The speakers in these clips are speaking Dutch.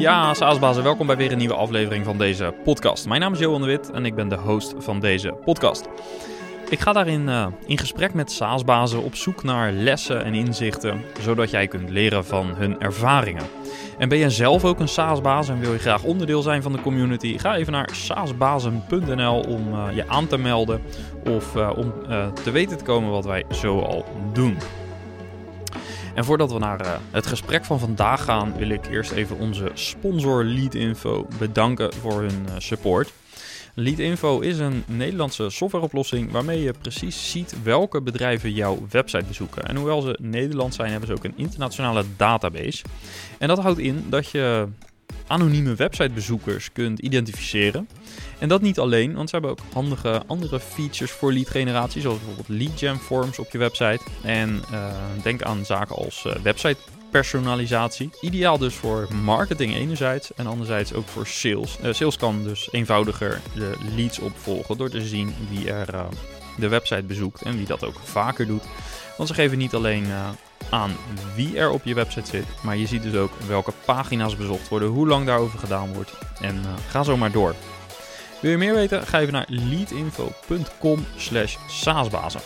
Ja, Saasbazen, welkom bij weer een nieuwe aflevering van deze podcast. Mijn naam is Johan de Wit en ik ben de host van deze podcast. Ik ga daarin uh, in gesprek met SaaS-bazen op zoek naar lessen en inzichten, zodat jij kunt leren van hun ervaringen. En ben je zelf ook een SaaS-baas en wil je graag onderdeel zijn van de community? Ga even naar saasbazen.nl om uh, je aan te melden of uh, om te weten te komen wat wij zo al doen. En voordat we naar uh, het gesprek van vandaag gaan, wil ik eerst even onze sponsor Leadinfo bedanken voor hun uh, support. Leadinfo is een Nederlandse softwareoplossing waarmee je precies ziet welke bedrijven jouw website bezoeken. En hoewel ze Nederland zijn, hebben ze ook een internationale database. En dat houdt in dat je anonieme websitebezoekers kunt identificeren. En dat niet alleen, want ze hebben ook handige andere features voor lead generatie, zoals bijvoorbeeld lead gen forms op je website. En uh, denk aan zaken als uh, website personalisatie. Ideaal dus voor marketing enerzijds en anderzijds ook voor sales. Uh, sales kan dus eenvoudiger de leads opvolgen door te zien wie er de website bezoekt en wie dat ook vaker doet. Want ze geven niet alleen aan wie er op je website zit, maar je ziet dus ook welke pagina's bezocht worden, hoe lang daarover gedaan wordt en ga zo maar door. Wil je meer weten? Ga even naar leadinfo.com slash saasbazen.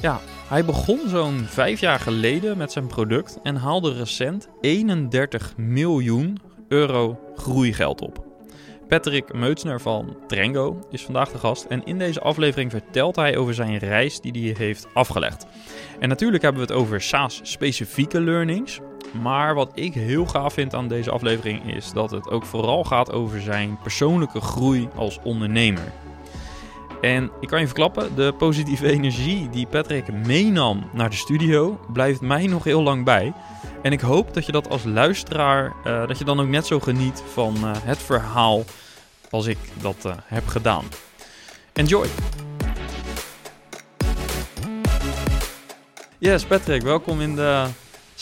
Ja, hij begon zo'n vijf jaar geleden met zijn product en haalde recent 31 miljoen euro groeigeld op. Patrick Meutsner van Trengo is vandaag de gast en in deze aflevering vertelt hij over zijn reis die hij heeft afgelegd. En natuurlijk hebben we het over SaaS-specifieke learnings, maar wat ik heel gaaf vind aan deze aflevering is dat het ook vooral gaat over zijn persoonlijke groei als ondernemer. En ik kan je verklappen, de positieve energie die Patrick meenam naar de studio blijft mij nog heel lang bij. En ik hoop dat je dat als luisteraar, uh, dat je dan ook net zo geniet van uh, het verhaal als ik dat uh, heb gedaan. Enjoy! Yes, Patrick, welkom in de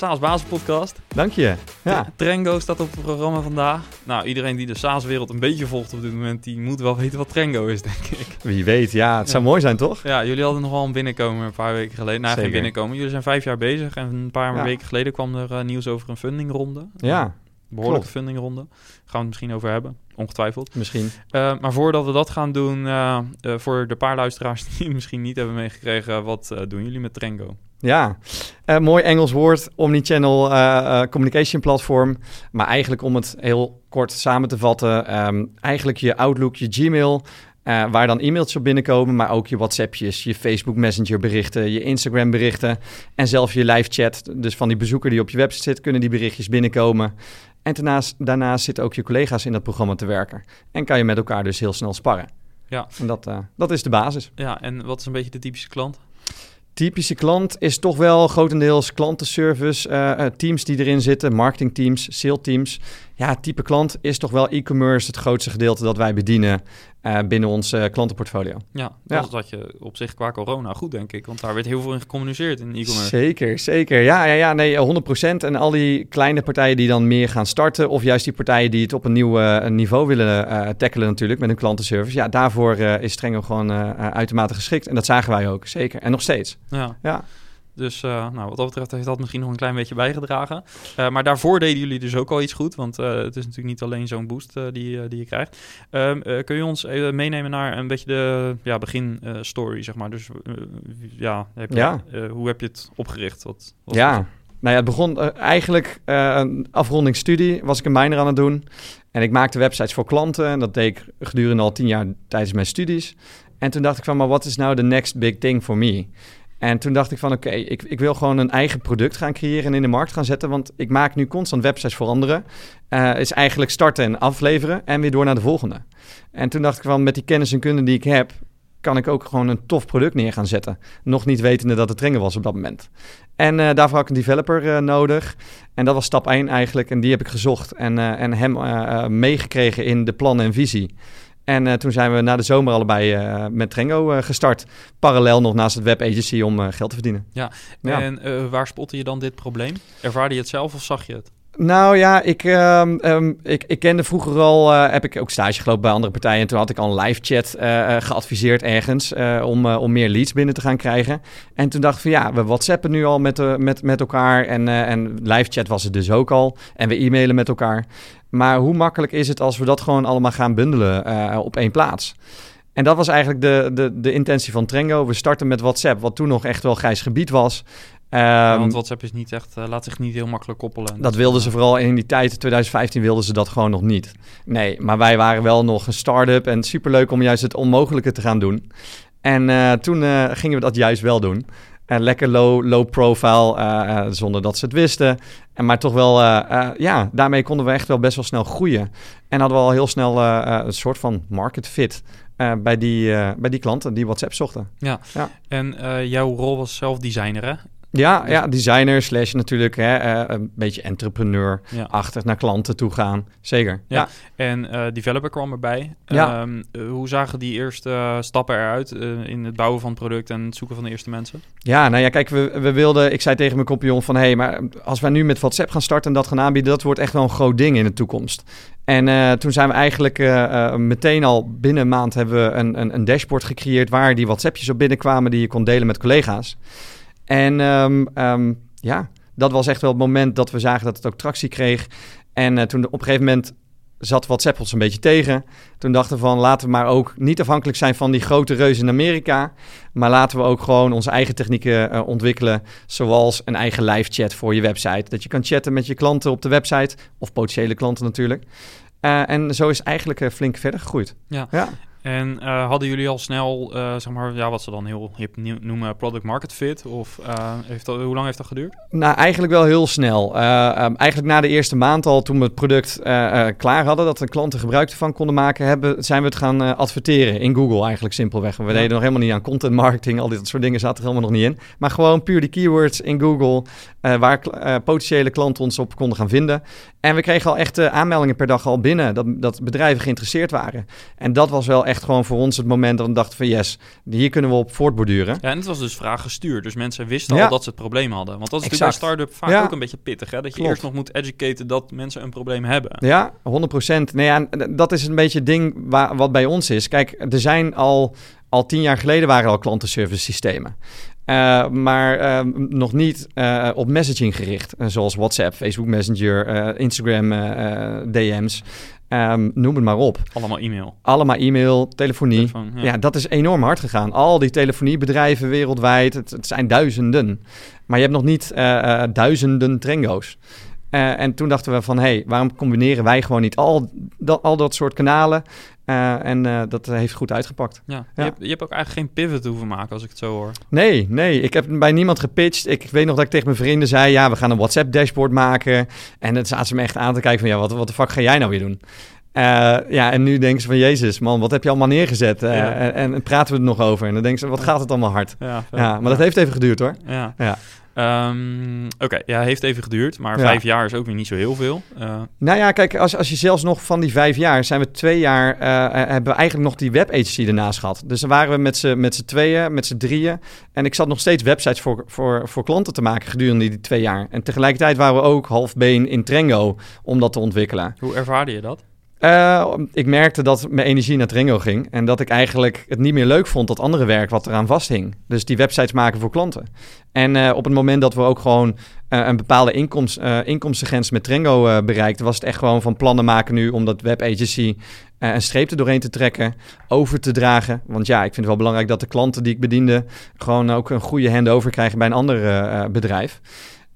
SaaS Basis Podcast. Dank je. Ja. Trengo staat op het programma vandaag. Nou, iedereen die de SaaS-wereld een beetje volgt op dit moment, die moet wel weten wat Trengo is, denk ik. Wie weet, ja. Het ja. zou mooi zijn, toch? Ja, jullie hadden nog wel een binnenkomen een paar weken geleden. Nou, geen binnenkomen. Jullie zijn vijf jaar bezig en een paar ja. weken geleden kwam er uh, nieuws over een fundingronde. Ja. Behoorlijke fundingronde. Gaan we het misschien over hebben. Ongetwijfeld. Misschien. Uh, maar voordat we dat gaan doen, uh, voor de paar luisteraars die misschien niet hebben meegekregen, wat doen jullie met Trengo? Ja, uh, mooi Engels woord, omnichannel uh, communication platform. Maar eigenlijk om het heel kort samen te vatten, um, eigenlijk je Outlook, je Gmail, waar dan e-mails op binnenkomen, maar ook je WhatsAppjes, je Facebook Messenger berichten, je Instagram berichten en zelfs je live chat. Dus van die bezoeker die op je website zit, kunnen die berichtjes binnenkomen. En daarnaast, daarnaast zitten ook je collega's in dat programma te werken. En kan je met elkaar dus heel snel sparren. Ja. En dat, dat is de basis. Ja, en wat is een beetje de typische klant? Typische klant is toch wel grotendeels klantenservice, uh, teams die erin zitten, marketingteams, sales teams. Ja, type klant is toch wel e-commerce het grootste gedeelte dat wij bedienen uh, binnen ons uh, klantenportfolio. Ja, dat ja. je op zich qua corona goed, denk ik. Want daar werd heel veel in gecommuniceerd in e-commerce. Zeker, zeker. Ja, ja, ja, nee, 100%. En al die kleine partijen die dan meer gaan starten... of juist die partijen die het op een nieuw uh, niveau willen tackelen natuurlijk... met hun klantenservice. Ja, daarvoor is Strengo gewoon uitermate geschikt. En dat zagen wij ook, zeker. En nog steeds. Ja. ja. Dus uh, nou, wat dat betreft heeft dat misschien nog een klein beetje bijgedragen. Uh, maar daarvoor deden jullie dus ook al iets goed. Want uh, het is natuurlijk niet alleen zo'n boost die, die je krijgt. Ehm, kun je ons even meenemen naar een beetje de ja, beginstory, zeg maar. Dus ja, heb je, ja. hoe heb je het opgericht? Wat, wat ja, nou ja, het begon eigenlijk een afrondingsstudie. Was ik een minor aan het doen. En ik maakte websites voor klanten. En dat deed ik gedurende al tien jaar tijdens mijn studies. En toen dacht ik van, maar wat is nou de next big thing for me? En toen dacht ik van oké, ik, ik wil gewoon een eigen product gaan creëren en in de markt gaan zetten. Want ik maak nu constant websites voor anderen. Uh, is eigenlijk starten en afleveren en weer door naar de volgende. En toen dacht ik van met die kennis en kunde die ik heb, kan ik ook gewoon een tof product neer gaan zetten. Nog niet wetende dat het Trengen was op dat moment. En uh, daarvoor had ik een developer uh, nodig. En dat was stap 1 eigenlijk. En die heb ik gezocht en, en hem meegekregen in de plannen en visie. En uh, toen zijn we na de zomer allebei uh, met Trengo uh, gestart. Parallel nog naast het web agency om geld te verdienen. Ja, ja. en waar spotte je dan dit probleem? Ervaarde je het zelf of zag je het? Nou ja, ik, ehm, ehm, ik, ik kende vroeger al, eh, heb ik ook stage gelopen bij andere partijen. En toen had ik al een live chat eh, eh, geadviseerd ergens eh, om, eh, om meer leads binnen te gaan krijgen. En toen dacht ik van ja, we whatsappen nu al met, eh, met, met elkaar. En, eh, en live chat was het dus ook al. En we e-mailen met elkaar. Maar hoe makkelijk is het als we dat gewoon allemaal gaan bundelen eh, op één plaats? En dat was eigenlijk de, de, de intentie van Trengo. We starten met WhatsApp, wat toen nog echt wel grijs gebied was. Ja, Ehm, want WhatsApp is niet echt, eh, laat zich niet heel makkelijk koppelen. dat wilden ze vooral in die tijd, 2015, wilden ze dat gewoon nog niet. Nee, maar wij waren wel nog een start-up en superleuk om juist het onmogelijke te gaan doen. En eh, toen gingen we dat juist wel doen. En lekker low, low profile, eh, eh, zonder dat ze het wisten. En maar toch wel, eh, ja, daarmee konden we echt wel best wel snel groeien. En hadden we al heel snel een soort van market fit bij, die, bij die klanten die WhatsApp zochten. En eh, jouw rol was zelf designer, hè? Ja, ja designer slash natuurlijk hè, eh, een beetje entrepreneur-achtig Ja. naar klanten toe gaan. Zeker, Ja. ja. En eh, developer kwam erbij. Ja. Ehm, eh, hoe zagen die eerste stappen eruit in het bouwen van het product en het zoeken van de eerste mensen? Ja, nou ja, kijk, we, we wilden... Ik zei tegen mijn compagnon van... hé, hey, maar als wij nu met WhatsApp gaan starten en dat gaan aanbieden... dat wordt echt wel een groot ding in de toekomst. En toen zijn we eigenlijk meteen al binnen een maand... hebben we een, een, een dashboard gecreëerd... waar die WhatsAppjes op binnenkwamen... die je kon delen met collega's. En ehm, ehm, ja, dat was echt wel het moment dat we zagen dat het ook tractie kreeg. En eh, toen op een gegeven moment zat WhatsApp ons een beetje tegen. Toen dachten we van laten we maar ook niet afhankelijk zijn van die grote reus in Amerika. Maar laten we ook gewoon onze eigen technieken eh, ontwikkelen. Zoals een eigen live chat voor je website. Dat je kan chatten met je klanten op de website. Of potentiële klanten natuurlijk. Eh, en zo is eigenlijk flink verder gegroeid. Ja. ja. En eh, hadden jullie al snel, eh, zeg maar, ja, wat ze dan heel hip noemen, product market fit? Of eh, heeft dat, hoe lang heeft dat geduurd? Nou, eigenlijk wel heel snel. Eh, ehm, eigenlijk na de eerste maand al, toen we het product klaar hadden, dat de klanten gebruik ervan konden maken, hebben, zijn we het gaan adverteren in Google eigenlijk simpelweg. We Ja. deden nog helemaal niet aan content marketing, al dit soort dingen zaten er helemaal nog niet in. Maar gewoon puur die keywords in Google, waar potentiële klanten ons op konden gaan vinden. En we kregen al echt eh, aanmeldingen per dag al binnen, dat, dat bedrijven geïnteresseerd waren. En dat was wel echt gewoon voor ons het moment dat we dachten van yes, hier kunnen we op voortborduren. Ja, en het was dus vraag gestuurd. Dus mensen wisten Ja. al dat ze het probleem hadden. Want dat is natuurlijk bij start-up vaak Ja. ook een beetje pittig, hè? Dat je Klopt. eerst nog moet educaten dat mensen een probleem hebben. Ja, 100%. Nee, ja, en dat is een beetje het ding waar, wat bij ons is. Kijk, er zijn al, al tien jaar geleden waren al klantenservice systemen. Eh, maar eh, nog niet eh, op messaging gericht. Eh, zoals WhatsApp, Facebook Messenger, Instagram, DM's. Ehm, noem het maar op. Allemaal e-mail. Allemaal e-mail, telefonie. Telefoon, Ja. dat is enorm hard gegaan. Al die telefoniebedrijven wereldwijd, het, het zijn duizenden. Maar je hebt nog niet duizenden Trengo's. En toen dachten we van, hé, hey, waarom combineren wij gewoon niet al dat, al dat soort kanalen? Eh, en eh, dat heeft goed uitgepakt. Ja. Ja. Je, hebt, je hebt ook eigenlijk geen pivot hoeven maken, als ik het zo hoor. Nee, nee, ik heb bij niemand gepitcht. Ik weet nog dat ik tegen mijn vrienden zei, ja, we gaan een WhatsApp-dashboard maken. En dan zaten ze me echt aan te kijken van, ja, wat, wat de fuck ga jij nou weer doen? Eh, ja, en nu denken ze van, jezus, man, wat heb je allemaal neergezet? Ja. en, en praten we er nog over? En dan denken ze, wat gaat het allemaal hard? Ja, Ja, maar dat heeft even geduurd hoor. Ja. Ehm, Oké, ja, heeft even geduurd, maar Ja. vijf jaar is ook weer niet zo heel veel. Eh, Nou ja, kijk, als, als je zelfs nog van die vijf jaar, zijn we twee jaar, eh, eh, hebben we eigenlijk nog die web agency ernaast gehad. Dus dan waren we met z'n, met z'n tweeën, met z'n drieën. En ik zat nog steeds websites voor, voor, voor klanten te maken gedurende die twee jaar. En tegelijkertijd waren we ook halfbeen in Trengo om dat te ontwikkelen. hoe ervaarde je dat? Eh, ik merkte dat mijn energie naar Trengo ging. En dat ik eigenlijk het niet meer leuk vond, dat andere werk wat eraan vasthing. Dus die websites maken voor klanten. En eh, op het moment dat we ook gewoon eh, een bepaalde inkomst, inkomstengrens met Trengo eh, bereikten... was het echt gewoon van plannen maken nu om dat web agency eh, een streep er doorheen te trekken, over te dragen. Want ja, ik vind het wel belangrijk dat de klanten die ik bediende... gewoon ook een goede handover krijgen bij een ander bedrijf.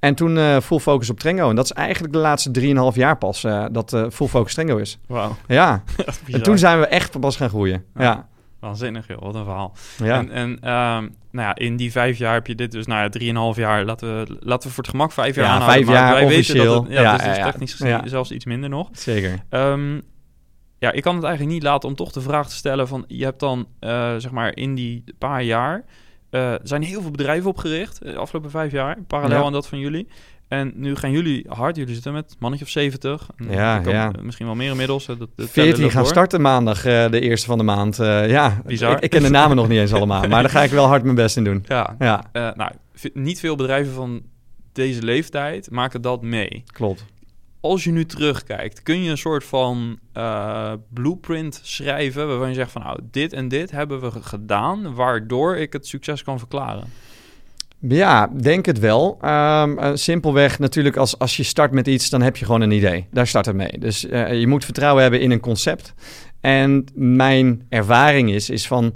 En toen eh, full focus op Trengo. En dat is eigenlijk de laatste 3,5 jaar pas eh, dat eh, full focus Trengo is. Wauw, Ja, en toen zijn we echt pas gaan groeien. Ja, Waanzinnig, joh. Wat een verhaal. ja. En, en ehm, nou ja, in die vijf jaar heb je dit dus, nou ja, drieënhalf jaar. Laten we, laten we voor het gemak vijf jaar Ja, aanhouden. vijf maar jaar wij officieel. Weten dat het, ja, Ja, dus ja, ja. technisch gezien Ja. zelfs iets minder nog. zeker. Ehm, ja, ik kan het eigenlijk niet laten om toch de vraag te stellen van... Je hebt dan, zeg maar, in die paar jaar... eh, er zijn heel veel bedrijven opgericht eh, de afgelopen vijf jaar. Parallel Ja. aan dat van jullie. En nu gaan jullie hard. Jullie zitten met een mannetje of 70. En Ja, ja. Misschien wel meer inmiddels. eh, Dat, dat tellen 14 loopt gaan door. starten maandag, de eerste van de maand. Ja, Bizar. Ik, ik ken de namen nog niet eens allemaal. Maar daar ga ik wel hard mijn best in doen. Ja, Ja, nou, niet veel bedrijven van deze leeftijd maken dat mee. klopt. Als je nu terugkijkt, kun je een soort van uh, blueprint schrijven waarvan je zegt van nou, dit en dit hebben we gedaan, waardoor ik het succes kan verklaren? Ja, denk het wel. Um, simpelweg natuurlijk, als, als je start met iets, dan heb je gewoon een idee. Daar start het mee. Dus uh, je moet vertrouwen hebben in een concept. En mijn ervaring is, is van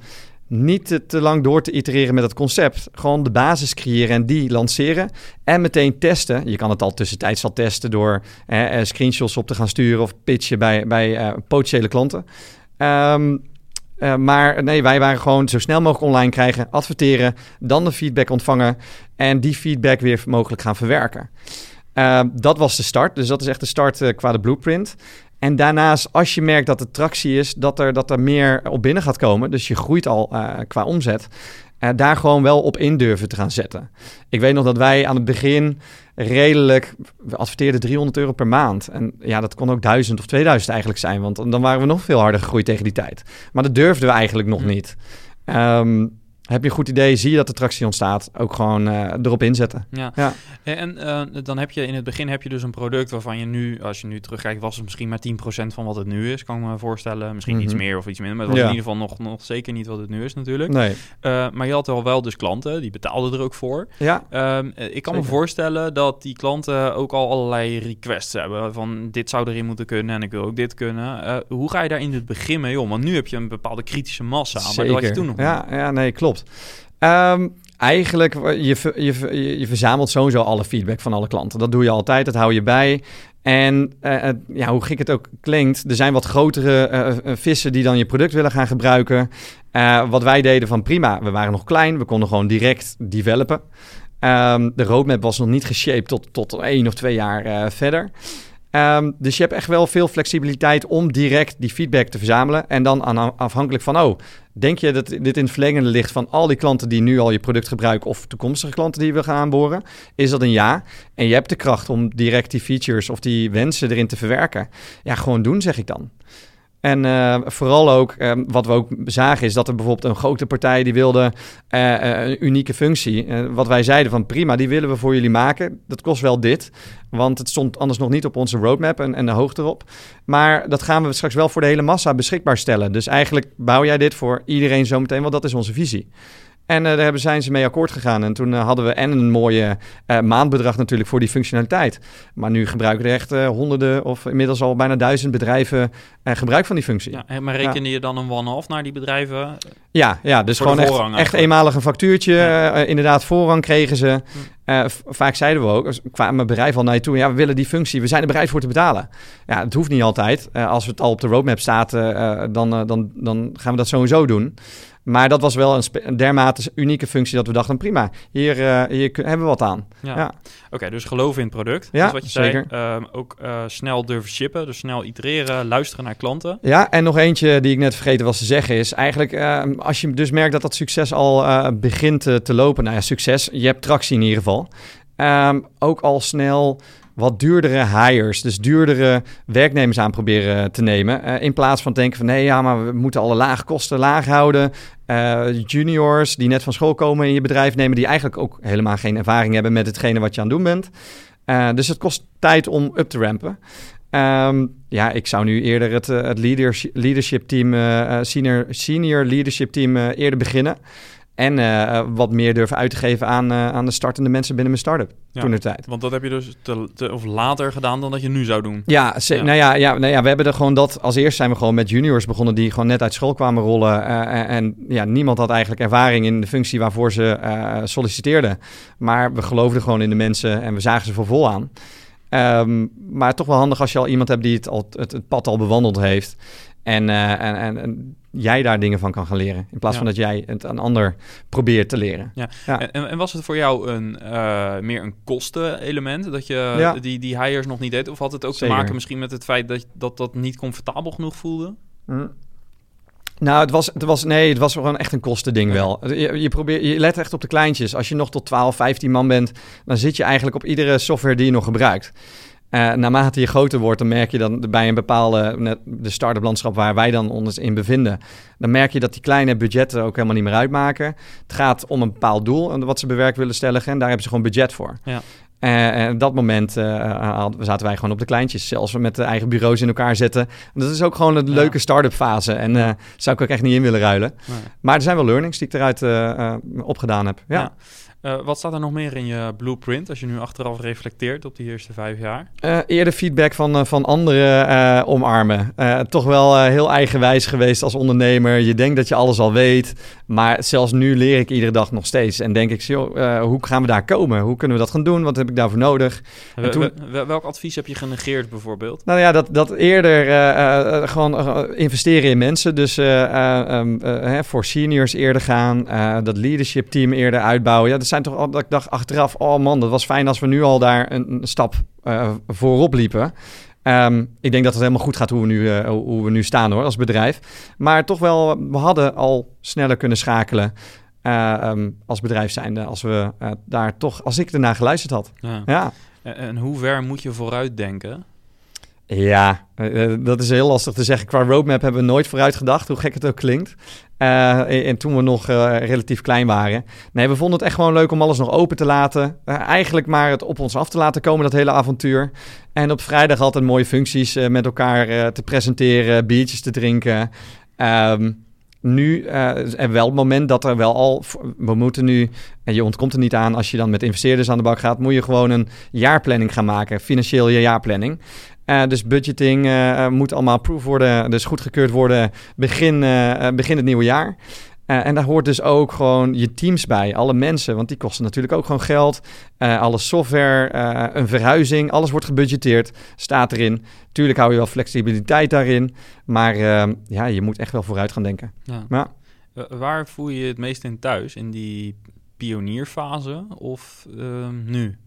niet te, lang door te itereren met het concept. Gewoon de basis creëren en die lanceren. En meteen testen. Je kan het al tussentijds al testen door eh, screenshots op te gaan sturen of pitchen bij, bij uh, potentiële klanten. Um, uh, maar nee, wij waren gewoon zo snel mogelijk online krijgen, adverteren, dan de feedback ontvangen en die feedback weer mogelijk gaan verwerken. Uh, dat was de start. Dus dat is echt de start qua de blueprint. En daarnaast, als je merkt dat er tractie is, dat er, dat er meer op binnen gaat komen. Dus je groeit al uh, qua omzet. Uh, daar gewoon wel op in durven te gaan zetten. Ik weet nog dat wij aan het begin redelijk... We adverteerden 300 euro per maand. En ja, dat kon ook 1000 of 2000 eigenlijk zijn. Want dan waren we nog veel harder gegroeid tegen die tijd. Maar dat durfden we eigenlijk nog hm. niet. Um, heb je een goed idee, zie je dat de tractie ontstaat, ook gewoon uh, erop inzetten. Ja, ja. en uh, dan heb je in het begin heb je dus een product waarvan je nu, als je nu terugkijkt, was het misschien maar 10% van wat het nu is, kan ik me voorstellen. Misschien mm -hmm. iets meer of iets minder, maar het was ja. in ieder geval nog, nog zeker niet wat het nu is natuurlijk. Nee. Uh, maar je had al wel dus klanten, die betaalden er ook voor. Ja. Um, ik kan zeker. me voorstellen dat die klanten ook al allerlei requests hebben van dit zou erin moeten kunnen en ik wil ook dit kunnen. hoe ga je daar in het begin mee om? Want nu heb je een bepaalde kritische massa, maar dat had je toen nog ja, ja, nee, klopt. Um, eigenlijk, je, je, je, verzamelt sowieso alle feedback van alle klanten. Dat doe je altijd, dat hou je bij. En uh, ja, hoe gek het ook klinkt, er zijn wat grotere uh, vissen die dan je product willen gaan gebruiken. Wat wij deden van prima, we waren nog klein, we konden gewoon direct developen. Um, de roadmap was nog niet geshaped tot, tot één of twee jaar verder. Um, dus je hebt echt wel veel flexibiliteit om direct die feedback te verzamelen. En dan afhankelijk van, oh, denk je dat dit in het verlengende ligt van al die klanten die nu al je product gebruiken of toekomstige klanten die je wil gaan aanboren? Is dat een ja? En je hebt de kracht om direct die features of die wensen erin te verwerken. Ja, gewoon doen, zeg ik dan. En uh, vooral ook, um, wat we ook zagen, is dat er bijvoorbeeld een grote partij die wilde uh, een unieke functie. Wat wij zeiden van prima, die willen we voor jullie maken. Dat kost wel dit, want het stond anders nog niet op onze roadmap en, en de hoogte erop. Maar dat gaan we straks wel voor de hele massa beschikbaar stellen. Dus eigenlijk bouw jij dit voor iedereen zometeen, want dat is onze visie. En uh, daar zijn ze mee akkoord gegaan. En toen uh, hadden we en een mooie uh, maandbedrag natuurlijk voor die functionaliteit. Maar nu gebruiken er echt honderden of inmiddels al bijna duizend bedrijven gebruik van die functie. Ja, maar reken ja. je dan een one-off naar die bedrijven? Ja, ja dus gewoon echt, echt eenmalig een factuurtje. Ja. inderdaad, voorrang kregen ze. Hm. vaak zeiden we ook, kwamen mijn bedrijf al naar je toe. Ja, we willen die functie. We zijn er bereid voor te betalen. Ja, het hoeft niet altijd. als het al op de roadmap staat, dan, dan, dan gaan we dat sowieso doen. Maar dat was wel een, een, dermate unieke functie dat we dachten, prima, hier, uh, hier hebben we wat aan. Ja. ja. Oké, dus geloven in het product. Ja, is wat je zeker. Zei. Uh, ook uh, snel durven shippen, dus snel itereren, luisteren naar klanten. Ja, en nog eentje die ik net vergeten was te zeggen is eigenlijk, ehm, als je dus merkt dat dat succes al eh, begint te lopen, nou ja, succes, je hebt tractie in ieder geval. Um, ook al snel wat duurdere hires, dus duurdere werknemers aan proberen te nemen. Uh, in plaats van denken van nee, ja, maar we moeten alle lage kosten laag houden. Uh, juniors die net van school komen in je bedrijf nemen, die eigenlijk ook helemaal geen ervaring hebben met hetgene wat je aan het doen bent. Uh, dus het kost tijd om up te rampen. Um, ja, ik zou nu eerder het, het leadership, leadership team, senior, senior leadership team eerder beginnen. En uh, wat meer durven uit te geven aan, uh, aan de startende mensen binnen mijn start-up ja, toen de tijd. Want dat heb je dus te, te, of later gedaan dan dat je nu zou doen. Ja, ja. Nou, ja, ja, nou ja, we hebben er gewoon dat... Als eerst zijn we gewoon met juniors begonnen die gewoon net uit school kwamen rollen. Uh, en, en ja, niemand had eigenlijk ervaring in de functie waarvoor ze solliciteerden. Maar we geloofden gewoon in de mensen en we zagen ze voor vol aan. Um, maar toch wel handig als je al iemand hebt die het, al, het, het pad al bewandeld heeft. En, uh, en, en, en, jij daar dingen van kan gaan leren. In plaats ja. van dat jij het een ander probeert te leren. Ja. ja. En, en, was het voor jou een, uh, meer een kostenelement? Dat je ja. die, die hires nog niet deed? Of had het ook Zeker. te maken misschien met het feit dat dat, dat niet comfortabel genoeg voelde? Mm. Nou, het was, het was, nee, het was gewoon echt een kostending wel. Je, je, probeert, je let echt op de kleintjes. Als je nog tot 12, 15 man bent, dan zit je eigenlijk op iedere software die je nog gebruikt. Uh, naarmate je groter wordt, dan merk je dan bij een bepaalde, net de start-up landschap waar wij dan ons in bevinden, dan merk je dat die kleine budgetten ook helemaal niet meer uitmaken. Het gaat om een bepaald doel wat ze bewerkt willen stellen en daar hebben ze gewoon budget voor. Ja. En op dat moment zaten wij gewoon op de kleintjes. Zelfs met de eigen bureaus in elkaar zetten. dat is ook gewoon een leuke start-up fase. En zou ik ook echt niet in willen ruilen. Maar er zijn wel learnings die ik eruit opgedaan heb. ja. Uh, wat staat er nog meer in je blueprint als je nu achteraf reflecteert op die eerste vijf jaar? Uh, eerder feedback van, uh, van anderen omarmen. toch wel heel eigenwijs geweest als ondernemer. Je denkt dat je alles al weet. Maar zelfs nu leer ik iedere dag nog steeds. En denk ik, joh, hoe gaan we daar komen? Hoe kunnen we dat gaan doen? Wat heb ik daarvoor nodig? En toen... Welk advies heb je genegeerd bijvoorbeeld? Nou ja, dat, dat eerder gewoon investeren in mensen. Dus um, voor seniors eerder gaan. dat leadership team eerder uitbouwen. Ja, zijn toch al dat ik dacht achteraf, oh man, dat was fijn als we nu al daar een, stap uh, voorop liepen. Ehm, ik denk dat het helemaal goed gaat hoe we, nu, uh, hoe we nu staan hoor, als bedrijf. Maar toch wel, we hadden al sneller kunnen schakelen uh, um, als bedrijf zijnde. Als we daar toch, als ik ernaar geluisterd had. Ja. ja. En hoe ver moet je vooruit denken? Ja, dat is heel lastig te zeggen. Qua roadmap hebben we nooit vooruit gedacht, hoe gek het ook klinkt. Uh, en toen we nog relatief klein waren. Nee, we vonden het echt gewoon leuk om alles nog open te laten. Eigenlijk maar het op ons af te laten komen, dat hele avontuur. En op vrijdag altijd mooie functies met elkaar te presenteren, biertjes te drinken. Um, nu en wel het moment dat er wel al... We moeten nu, en je ontkomt er niet aan... als je dan met investeerders aan de bak gaat... moet je gewoon een jaarplanning gaan maken. Financieel je jaarplanning. Uh, dus budgeting uh, moet allemaal approved worden, dus goedgekeurd worden begin, begin het nieuwe jaar. en daar hoort dus ook gewoon je teams bij, alle mensen, want die kosten natuurlijk ook gewoon geld. alle software, een verhuizing, alles wordt gebudgeteerd, staat erin. Tuurlijk hou je wel flexibiliteit daarin, maar ja, je moet echt wel vooruit gaan denken. Ja. Maar, Waar voel je je het meest in thuis? In die pionierfase of ehm, nu?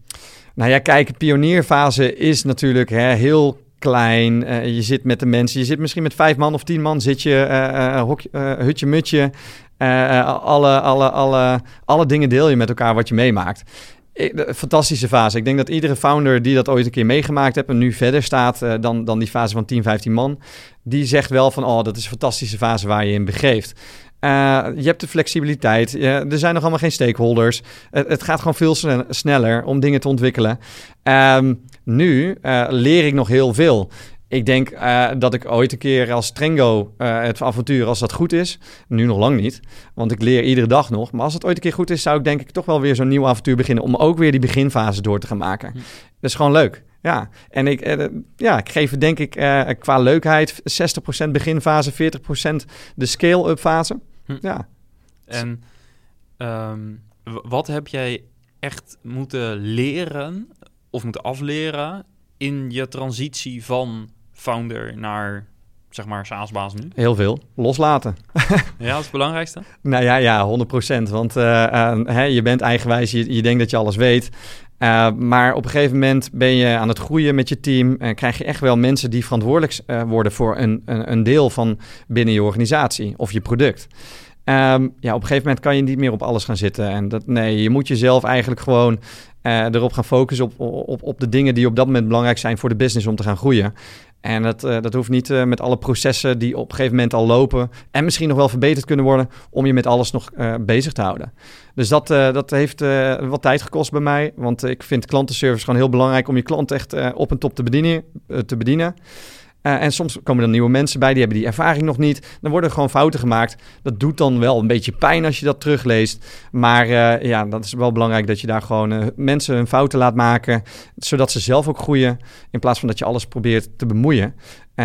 Nou ja, kijk, pionierfase is natuurlijk hè, heel klein. Uh, je zit met de mensen, je zit misschien met vijf man of tien man, zit je uh, hutje mutje. alle, alle, alle, alle dingen deel je met elkaar wat je meemaakt. fantastische fase. Ik denk dat iedere founder die dat ooit een keer meegemaakt heeft en nu verder staat dan, dan die fase van 10, 15 man, die zegt wel van, oh, dat is een fantastische fase waar je in begeeft. Uh, je hebt de flexibiliteit. er zijn nog allemaal geen stakeholders. het gaat gewoon veel sneller om dingen te ontwikkelen. Um, nu uh, leer ik nog heel veel. Ik denk uh, dat ik ooit een keer als Trengo het avontuur, als dat goed is, nu nog lang niet, want ik leer iedere dag nog. Maar als het ooit een keer goed is, zou ik denk ik toch wel weer zo'n nieuw avontuur beginnen om ook weer die beginfase door te gaan maken. Hm. Dat is gewoon leuk. Ja, en ik, ja, ik geef het denk ik qua leukheid 60% beginfase, 40% de scale-up fase. Hm. Ja. En um, wat heb jij echt moeten leren of moeten afleren in je transitie van founder naar zeg maar SaaS-baas nu? Heel veel. Loslaten. ja, dat is het belangrijkste? nou ja, ja 100%. Want uh, je bent eigenwijs, je, je denkt dat je alles weet. Uh, maar op een gegeven moment ben je aan het groeien met je team. En krijg je echt wel mensen die verantwoordelijk worden voor een, een, een deel van binnen je organisatie of je product. Um, ja, op een gegeven moment kan je niet meer op alles gaan zitten. En dat, nee, je moet jezelf eigenlijk gewoon uh, erop gaan focussen op, op, op de dingen die op dat moment belangrijk zijn voor de business om te gaan groeien. En dat, uh, dat hoeft niet uh, met alle processen die op een gegeven moment al lopen en misschien nog wel verbeterd kunnen worden om je met alles nog bezig te houden. Dus dat, dat heeft wat tijd gekost bij mij, want ik vind klantenservice gewoon heel belangrijk om je klant echt op en top te bedienen. te bedienen. Uh, en soms komen er nieuwe mensen bij, die hebben die ervaring nog niet. Dan worden er gewoon fouten gemaakt. Dat doet dan wel een beetje pijn als je dat terugleest. Maar uh, ja, dat is wel belangrijk dat je daar gewoon uh, mensen hun fouten laat maken. Zodat ze zelf ook groeien. In plaats van dat je alles probeert te bemoeien.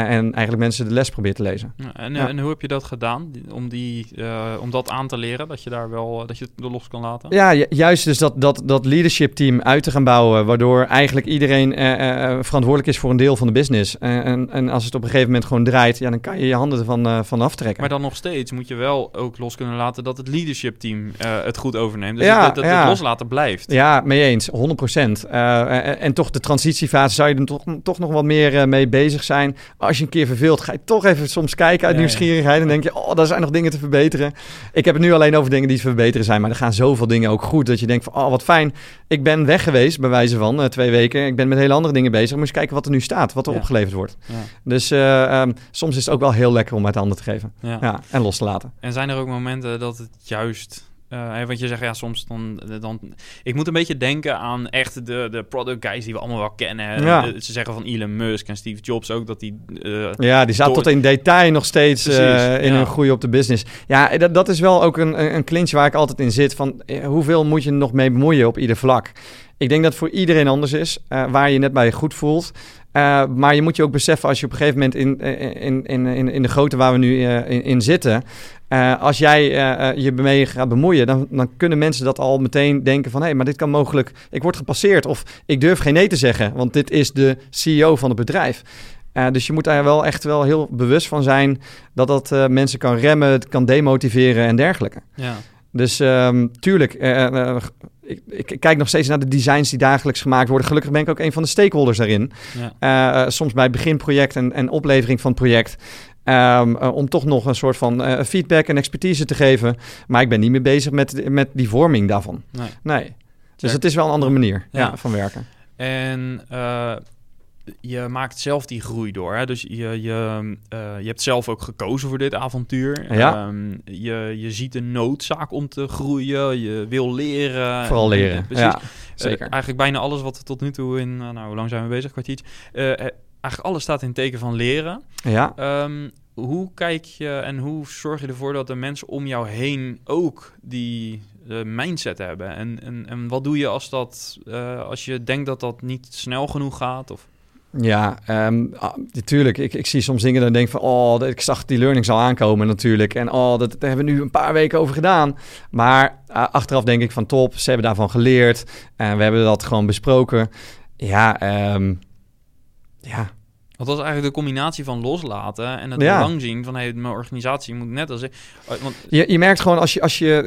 Eh, en eigenlijk mensen de les probeert te lezen. Ja, en, en, hoe heb je dat gedaan om, die, uh, om dat aan te leren? Dat je daar wel dat je het er los kan laten? Ja, juist dus dat, dat, dat leadership team uit te gaan bouwen. Waardoor eigenlijk iedereen uh, verantwoordelijk is voor een deel van de business. en, en als het op een gegeven moment gewoon draait, ja, dan kan je je handen ervan van aftrekken. Maar dan nog steeds moet je wel ook los kunnen laten dat het leadership team het goed overneemt. Dus ja, dat, dat ja. het loslaten blijft. Ja, mee eens, 100 procent. En, en, toch de transitiefase zou je er toch, toch nog wat meer mee bezig zijn als je een keer verveelt, ga je toch even soms kijken uit nieuwsgierigheid. En denk je, oh, daar zijn nog dingen te verbeteren. Ik heb het nu alleen over dingen die te verbeteren zijn. Maar er gaan zoveel dingen ook goed. Dat je denkt van, oh, wat fijn. Ik ben weg geweest, bij wijze van uh, twee weken. Ik ben met hele andere dingen bezig. Moet eens kijken wat er nu staat, wat er opgeleverd wordt. Ja. Dus uh, um, soms is het ook wel heel lekker om uit handen te geven. Ja. en los te laten. En zijn er ook momenten dat het juist Uh, want je zegt ja, soms dan, dan. Ik moet een beetje denken aan echt de, de product guys die we allemaal wel kennen. Ja. Ze zeggen van Elon Musk en Steve Jobs ook dat die. Uh, ja, die zaten tot in detail nog steeds uh, in hun groei op de business. Ja, dat, dat is wel ook een, een clinch waar ik altijd in zit. Van hoeveel moet je nog mee bemoeien op ieder vlak? Ik denk dat het voor iedereen anders is, waar je net bij je goed voelt. maar je moet je ook beseffen als je op een gegeven moment in, in, in, in, in de grootte waar we nu in, in zitten, uh, als jij uh, je ermee gaat bemoeien, dan, dan kunnen mensen dat al meteen denken van... hé, hey, maar dit kan mogelijk... ik word gepasseerd of ik durf geen nee te zeggen... want dit is de CEO van het bedrijf. Uh, dus je moet daar wel echt wel heel bewust van zijn... dat dat mensen kan remmen, kan demotiveren en dergelijke. Ja. Dus um, tuurlijk, ik, ik, kijk nog steeds naar de designs die dagelijks gemaakt worden. Gelukkig ben ik ook een van de stakeholders daarin. Ja. soms bij het beginproject en, en oplevering van het project... Um, om toch nog een soort van uh, feedback en expertise te geven. Maar ik ben niet meer bezig met, met die vorming daarvan. Nee. nee. Dus het is wel een andere manier ja. van werken. En uh, je maakt zelf die groei door. Hè? Dus je, je, je hebt zelf ook gekozen voor dit avontuur. Ja. Um, je, je ziet de noodzaak om te groeien. Je wil leren. Vooral leren, ja, zeker. eigenlijk bijna alles wat we tot nu toe in... nou, hoe lang zijn we bezig? Kwartiertje eigenlijk alles staat in teken van leren. Ja. Um, hoe kijk je en hoe zorg je ervoor dat de mensen om jou heen ook die uh, mindset hebben? En, en, en wat doe je als, dat, uh, als je denkt dat dat niet snel genoeg gaat? Of? Ja, um, natuurlijk. Ik, ik zie soms dingen en denk van... oh, ik zag die learnings al aankomen natuurlijk. En oh, dat, daar hebben we nu een paar weken over gedaan. Maar uh, achteraf denk ik van top, ze hebben daarvan geleerd. En we hebben dat gewoon besproken. Ja, um, ja, dat was eigenlijk de combinatie van loslaten en het ja. belang zien van hey, mijn organisatie moet net als ik. Oh, want... Je, je merkt gewoon als je, als je,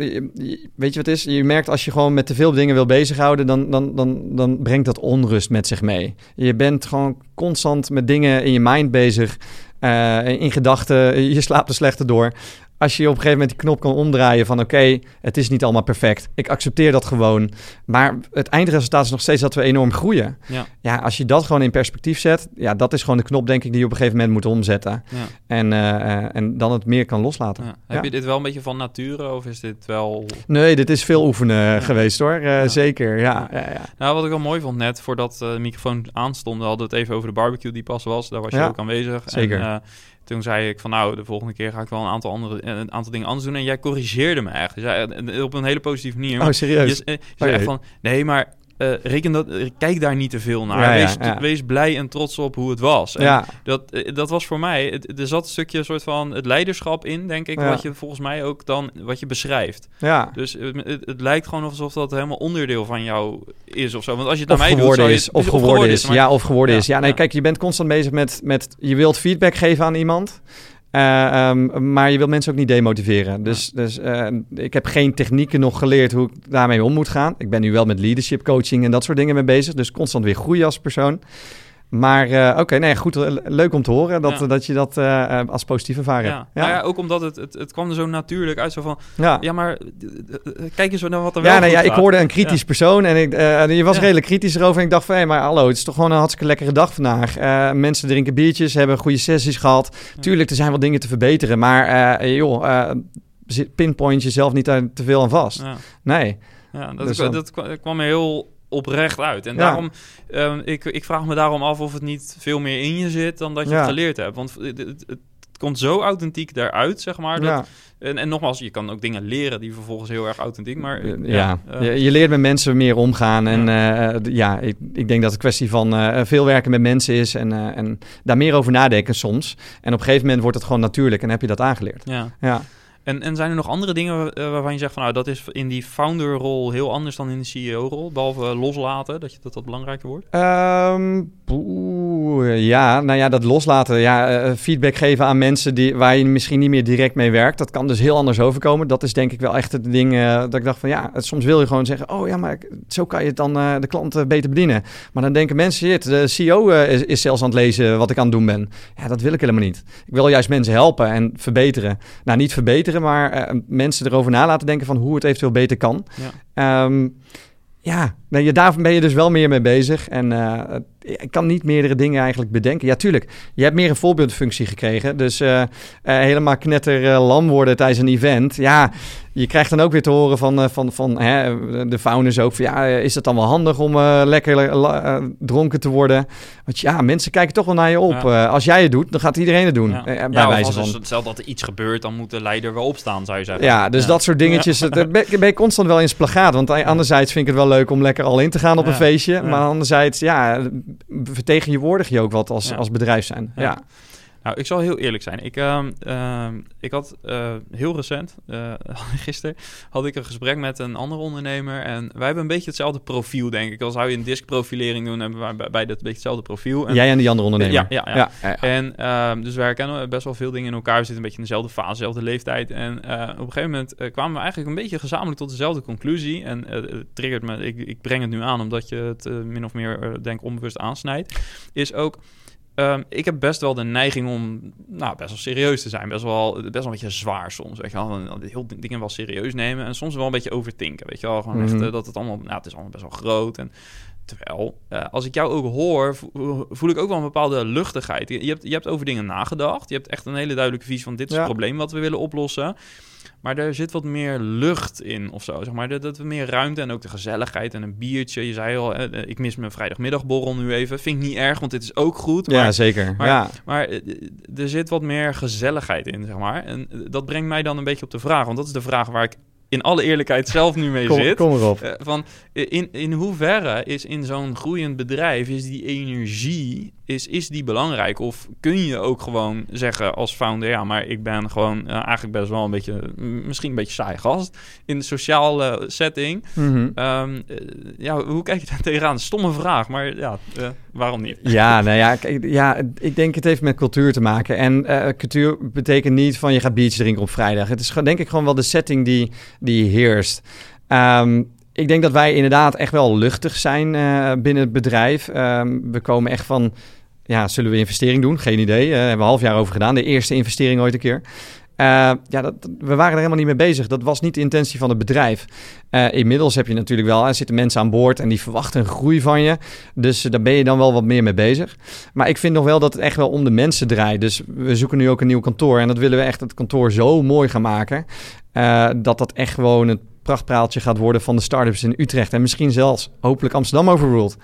weet je wat het is? Je merkt als je gewoon met te veel dingen wil bezighouden, dan, dan, dan, dan brengt dat onrust met zich mee. Je bent gewoon constant met dingen in je mind bezig. Uh, in gedachten, je slaapt er slechter door als je op een gegeven moment die knop kan omdraaien van oké, het is niet allemaal perfect. Ik accepteer dat gewoon. Maar het eindresultaat is nog steeds dat we enorm groeien. Ja, ja als je dat gewoon in perspectief zet, ja, dat is gewoon de knop denk ik die je op een gegeven moment moet omzetten. Ja. En, uh, en dan het meer kan loslaten. Ja. Heb je dit wel een beetje van nature of is dit wel... Nee, dit is veel oefenen geweest hoor. Uh, zeker, ja. Ja. Nou, wat ik wel mooi vond net, voordat uh, de microfoon aanstond, hadden we het even over de barbecue die pas was. Daar was je ook aanwezig. Zeker. En, toen zei ik van nou, de volgende keer ga ik wel een aantal andere een aantal dingen anders doen. En jij corrigeerde me echt. Dus op een hele positieve manier. Oh, serieus? Je, je zei echt van nee, maar uh, reken dat, uh, kijk daar niet te veel naar. wees, wees, blij en trots op hoe het was. En dat, uh, dat was voor mij, het, er zat een stukje soort van het leiderschap in, denk ik, wat je volgens mij ook dan, wat je beschrijft. Ja. Dus het, het, lijkt gewoon alsof dat helemaal onderdeel van jou is of zo. Want als je het naar mij doet, je, is, of, geworden is, ja, of geworden is. Ja, nee, kijk, je bent constant bezig met, met, je wilt feedback geven aan iemand. Uh, um, maar je wil mensen ook niet demotiveren. Dus, dus uh, ik heb geen technieken nog geleerd hoe ik daarmee om moet gaan. Ik ben nu wel met leadership coaching en dat soort dingen mee bezig. Dus constant weer groeien als persoon. Maar uh, oké, nee, goed, leuk om te horen dat, dat je dat uh, als positief ervaren ja. ja. Nou ja, ook omdat het, het, het kwam er zo natuurlijk uit, zo van, ja, ja maar kijk eens naar wat er ja, wel nee, ja, ik hoorde een kritisch persoon en ik, uh, je was redelijk kritisch erover en ik dacht van, hé, maar hallo, het is toch gewoon een hartstikke lekkere dag vandaag. mensen drinken biertjes, hebben goede sessies gehad. Tuurlijk, er zijn wel dingen te verbeteren, maar joh, pinpoint jezelf niet te veel aan vast. Nee. Ja, dat, dus dat kwam heel oprecht uit. En daarom, um, ik, ik vraag me daarom af of het niet veel meer in je zit dan dat je het geleerd hebt. Want het, het, het, komt zo authentiek daaruit, zeg maar. Dat, en, en nogmaals, je kan ook dingen leren die vervolgens heel erg authentiek, maar... Ja, ja. Uh, je, je, leert met mensen meer omgaan. En ja, uh, ja ik, ik denk dat het een kwestie van uh, veel werken met mensen is en, en daar meer over nadenken soms. En op een gegeven moment wordt het gewoon natuurlijk en heb je dat aangeleerd. Ja. ja. En, en zijn er nog andere dingen eh, waarvan je zegt van nou dat is in die founder-rol heel anders dan in de CEO-rol, behalve loslaten, dat je, dat, dat belangrijker wordt? Um, ja, nou ja, dat loslaten, ja, eh, feedback geven aan mensen die, waar je misschien niet meer direct mee werkt, dat kan dus heel anders overkomen. Dat is denk ik wel echt het ding uh, dat ik dacht van ja, soms wil je gewoon zeggen, oh ja, maar zo kan je het dan de klant beter bedienen. Maar dan denken mensen, shit, de CEO is, is zelfs aan het lezen wat ik aan het doen ben. Ja, dat wil ik helemaal niet. Ik wil juist mensen helpen en verbeteren. Nou, niet verbeteren maar uh, mensen erover na laten denken van hoe het eventueel beter kan. Ja, um, ja ben je, daar ben je dus wel meer mee bezig. En uh, ik kan niet meerdere dingen eigenlijk bedenken. Ja, tuurlijk. Je hebt meer een voorbeeldfunctie gekregen. Dus uh, helemaal knetter lam worden tijdens een event. Ja, je krijgt dan ook weer te horen van, uh, van, van hè, de founders ook van ja, is het dan wel handig om uh, lekker uh, dronken te worden? Want ja, mensen kijken toch wel naar je op. Ja. als jij het doet, dan gaat iedereen het doen. Ja, bij ja wijze van. Stel dat er iets gebeurt, dan moet de leider wel opstaan, zou je zeggen. Ja, dus dat soort dingetjes. Ja. ben, ben je constant wel in splagaat. Want anderzijds vind ik het wel leuk om lekker al in te gaan op een feestje. Maar anderzijds, ja, vertegenwoordig je ook wat als, als bedrijf zijn. ja. Nou, ik zal heel eerlijk zijn. Ik, uh, uh, ik had uh, heel recent, uh, gisteren, had ik een gesprek met een andere ondernemer. En wij hebben een beetje hetzelfde profiel, denk ik. Als zou je een diskprofilering doen, hebben wij bij dat een beetje hetzelfde profiel. En, Jij en die andere ondernemer? Ja, ja, ja. ja, ja, ja. En ehm, dus wij herkennen best wel veel dingen in elkaar. We zitten een beetje in dezelfde fase, dezelfde leeftijd. En op een gegeven moment kwamen we eigenlijk een beetje gezamenlijk tot dezelfde conclusie. En het triggert me, ik, ik breng het nu aan omdat je het min of meer, denk onbewust aansnijdt. Is ook Um, ik heb best wel de neiging om nou, best wel serieus te zijn. Best wel, best wel een beetje zwaar soms. Weet je wel. Heel dingen wel serieus nemen. En soms wel een beetje overtinken. Weet je wel. Gewoon mm -hmm. echt uh, dat het allemaal... Nou, het is allemaal best wel groot. En terwijl, uh, als ik jou ook hoor, voel ik ook wel een bepaalde luchtigheid. Je, hebt, je hebt over dingen nagedacht. Je hebt echt een hele duidelijke visie van dit is ja. het probleem wat we willen oplossen. Maar er zit wat meer lucht in of zo. Zeg maar. Dat, dat we meer ruimte en ook de gezelligheid en een biertje. Je zei al, eh, ik mis mijn vrijdagmiddagborrel nu even. Vind ik niet erg, want dit is ook goed. Maar, ja, zeker. Maar, ja. maar eh, er zit wat meer gezelligheid in, zeg maar. En dat brengt mij dan een beetje op de vraag. Want dat is de vraag waar ik in alle eerlijkheid zelf nu mee kom, zit. Kom erop. Uh, van in, in hoeverre is in zo'n groeiend bedrijf, is die energie, is, is die belangrijk? Of kun je ook gewoon zeggen als founder, ja, maar ik ben gewoon uh, eigenlijk best wel een beetje, misschien een beetje saai gast in de sociale setting. Mhm. Mm -hmm. um, uh, ja, hoe kijk je daar tegenaan? Stomme vraag, maar ja, waarom niet? Ja, nou ja, kijk, ja, ik denk het heeft met cultuur te maken. En cultuur betekent niet van je gaat biertje drinken op vrijdag. Het is denk ik gewoon wel de setting die die heerst. Um, ik denk dat wij inderdaad echt wel luchtig zijn uh, binnen het bedrijf. Um, we komen echt van, ja, zullen we investering doen? Geen idee. Uh, hebben we een half jaar over gedaan. De eerste investering ooit een keer. Uh, ja, dat, we waren er helemaal niet mee bezig. Dat was niet de intentie van het bedrijf. Uh, inmiddels heb je natuurlijk wel, er zitten mensen aan boord en die verwachten een groei van je. Dus uh, daar ben je dan wel wat meer mee bezig. Maar ik vind nog wel dat het echt wel om de mensen draait. Dus we zoeken nu ook een nieuw kantoor. En dat willen we echt het kantoor zo mooi gaan maken. Uh, dat dat echt gewoon het prachtpraaltje gaat worden van de start-ups in Utrecht. En misschien zelfs hopelijk Amsterdam overruled.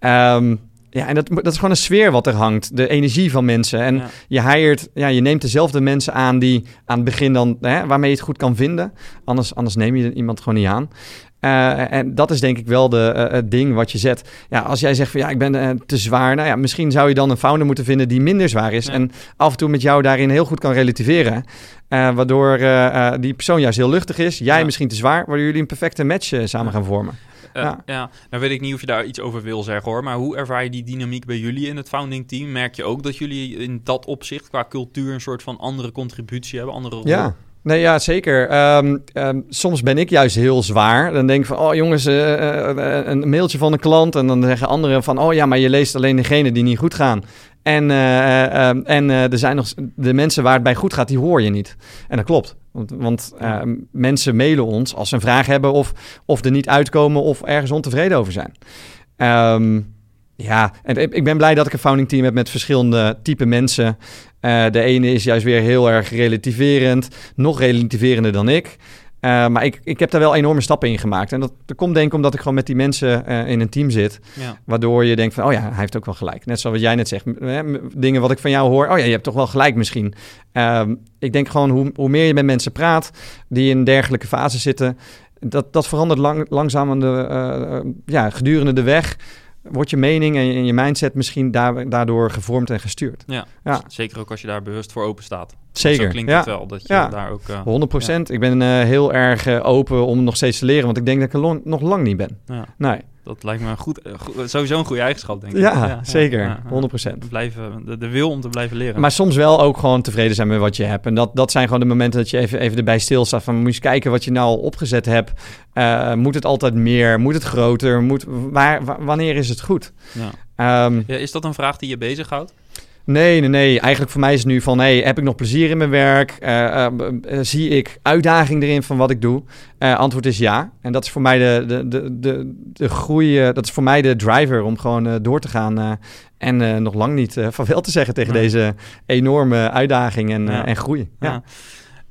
Ja. Um, ja, en dat, dat is gewoon een sfeer wat er hangt. De energie van mensen. En Ja. je hired, ja, je neemt dezelfde mensen aan die aan het begin dan, hè, waarmee je het goed kan vinden. Anders, anders neem je iemand gewoon niet aan. Uh, en dat is denk ik wel de, uh, het ding wat je zet. Ja, als jij zegt van ja, ik ben uh, te zwaar. Nou ja, misschien zou je dan een founder moeten vinden die minder zwaar is. Ja. En af en toe met jou daarin heel goed kan relativeren. waardoor die persoon juist heel luchtig is. Jij Ja. misschien te zwaar. Waardoor jullie een perfecte match samen gaan vormen. Uh, Ja. ja. nou weet ik niet of je daar iets over wil zeggen hoor. Maar hoe ervaar je die dynamiek bij jullie in het founding team? Merk je ook dat jullie in dat opzicht qua cultuur een soort van andere contributie hebben, andere rol? Ja. Nee, ja, zeker. Ehm, ehm, soms ben ik juist heel zwaar. Dan denk ik van, oh jongens, eh, eh, een mailtje van een klant. En dan zeggen anderen van, oh ja, maar je leest alleen degene die niet goed gaan. En, eh, eh, ehm, en eh, er zijn nog de mensen waar het bij goed gaat, die hoor je niet. En dat klopt. Want, want ehm, mensen mailen ons als ze een vraag hebben of, of er niet uitkomen of ergens ontevreden over zijn. Ehm, ja, en ik ben blij dat ik een founding team heb met verschillende type mensen. De ene is juist weer heel erg relativerend, nog relativerender dan ik. Eh, maar ik, ik heb daar wel enorme stappen in gemaakt. En dat, dat komt denk ik omdat ik gewoon met die mensen eh, in een team zit. Ja. Waardoor je denkt van, oh ja, hij heeft ook wel gelijk. Net zoals wat jij net zegt. Dingen wat ik van jou hoor. Oh ja, je hebt toch wel gelijk misschien. Ehm, ik denk gewoon, hoe, hoe meer je met mensen praat... die in dergelijke fase zitten... dat, dat verandert lang, langzaam aan de, eh, ja, gedurende de weg... wordt je mening en je, mindset misschien daar, daardoor gevormd en gestuurd. Ja. Zeker ook als je daar bewust voor open staat. Zeker, Zo klinkt ja. het wel, dat je Ja. daar ook... eh, 100 procent. Ik ben eh, heel erg eh, open om nog steeds te leren... want ik denk dat ik er long- nog lang niet ben. ja, Nee, dat lijkt me een goed, eh, go- sowieso een goede eigenschap, denk ik. ja, zeker. ja, ja. 100 procent. Blijven, de, de wil om te blijven leren. Maar soms wel ook gewoon tevreden zijn met wat je hebt. En dat, dat zijn gewoon de momenten dat je even, even erbij stilstaat. Van moet je eens kijken wat je nou al opgezet hebt. Eh, moet het altijd meer? Moet het groter? Moet, waar, wa- wanneer is het goed? ja. Ja, is dat een vraag die je bezighoudt? Nee, nee, nee. Eigenlijk voor mij is het nu van... Hey, heb ik nog plezier in mijn werk? Eh, eh, eh, zie ik uitdaging erin van wat ik doe? Antwoord is ja. En dat is voor mij de, de, de, de, de groei... dat is voor mij de driver om gewoon door te gaan... en nog lang niet van wel te zeggen tegen Ja. deze enorme uitdaging en, Ja. en groei. Ja. Ja.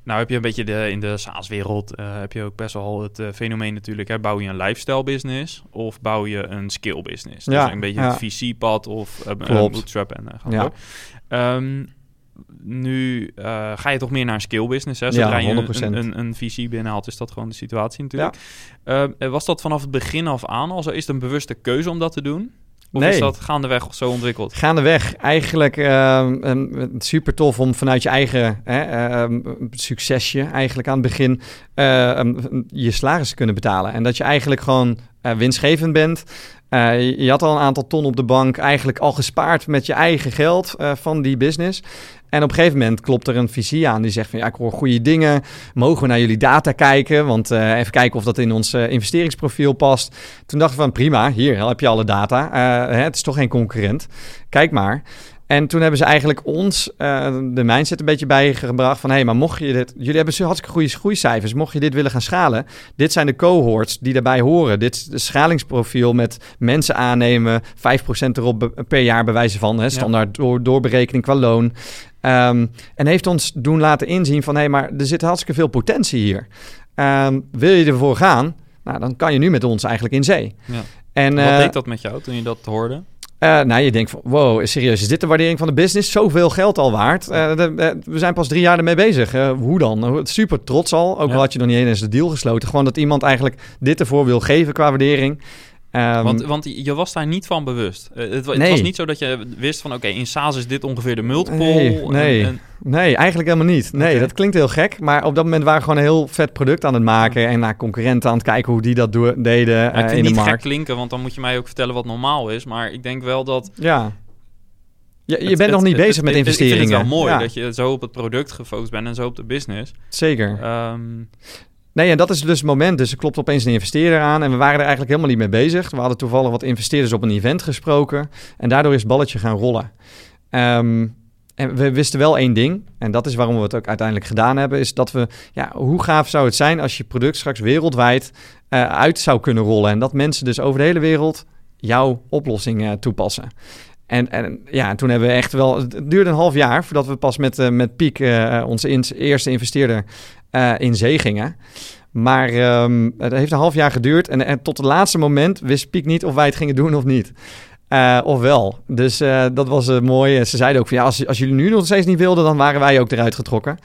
Nou heb je een beetje de, in de SaaS-wereld uh, heb je ook best wel het uh, fenomeen natuurlijk. Hè? Bouw je een lifestyle business of bouw je een skill business? Ja, dus een beetje ja. het VC-pad of uh, een bootstrap en uh, ja. Um, nu ga je toch meer naar een skill business. Hè? Zodra ja, 100%. je een, een, een VC binnenhaalt, is dat gewoon de situatie natuurlijk. Ja. was dat vanaf het begin af aan al zo? Is het een bewuste keuze om dat te doen? Of nee. is dat gaandeweg zo ontwikkeld? Gaandeweg. Eigenlijk uh, super tof om vanuit je eigen hè, uh, succesje eigenlijk aan het begin uh, je salaris te kunnen betalen. En dat je eigenlijk gewoon uh, winstgevend bent. Uh, je had al een aantal ton op de bank, eigenlijk al gespaard met je eigen geld uh, van die business. En op een gegeven moment klopt er een visie aan die zegt van ja, ik hoor goede dingen. Mogen we naar jullie data kijken? Want uh, even kijken of dat in ons investeringsprofiel past. Toen dachten we van prima, hier heb je alle data. Hè, het is toch geen concurrent. Kijk maar. En toen hebben ze eigenlijk ons uh, de mindset een beetje bijgebracht van... hé, hey, maar mocht je dit... Jullie hebben hartstikke goede groeicijfers. Mocht je dit willen gaan schalen... dit zijn de cohorts die daarbij horen. Dit is het schalingsprofiel met mensen aannemen... 5% erop per jaar bewijzen van... Hè, standaard door, doorberekening qua loon. Um, en heeft ons doen laten inzien van... hé, hey, maar er zit hartstikke veel potentie hier. Um, wil je ervoor gaan... Nou, dan kan je nu met ons eigenlijk in zee. Ja. En, Wat uh, deed dat met jou toen je dat hoorde? Uh, nou, je denkt van, wow, serieus, is dit de waardering van de business? Zoveel geld al waard? Uh, de, uh, we zijn pas drie jaar ermee bezig. hoe dan? Super trots al, ook al had je nog niet eens de deal gesloten. Gewoon dat iemand eigenlijk dit ervoor wil geven qua waardering. Um, want, want je was daar niet van bewust. Uh, het, het was niet zo dat je wist van... oké, in SaaS is dit ongeveer de multiple. Nee, nee, en, nee eigenlijk helemaal niet. Nee, okay. dat klinkt heel gek. Maar op dat moment waren we gewoon een heel vet product aan het maken... en naar concurrenten aan het kijken hoe die dat deden ja, uh, in de markt. gek klinken, want dan moet je mij ook vertellen wat normaal is. Maar ik denk wel dat... Ja. Je het, bent nog niet bezig met investeringen. Ik vind het wel mooi ja. dat je zo op het product gefocust bent en zo op de business. Zeker. Um, Nee, en dat is dus het moment. Dus er klopt opeens een investeerder aan. En we waren er eigenlijk helemaal niet mee bezig. We hadden toevallig wat investeerders op een event gesproken. En daardoor is het balletje gaan rollen. Um, en we wisten wel één ding, en dat is waarom we het ook uiteindelijk gedaan hebben, is dat we, ja, hoe gaaf zou het zijn als je product straks wereldwijd uh, uit zou kunnen rollen. En dat mensen dus over de hele wereld jouw oplossing uh, toepassen. En, en ja, toen hebben we echt wel. Het duurde een half jaar voordat we pas met, uh, met Piek, onze eerste investeerder, uh, in zee gingen. Maar um, het heeft een half jaar geduurd. En, en, tot het laatste moment wist Piek niet of wij het gingen doen of niet. of wel. Dus dat was mooi. Ze zeiden ook van ja, als, als jullie nu nog steeds niet wilden, dan waren wij ook eruit getrokken.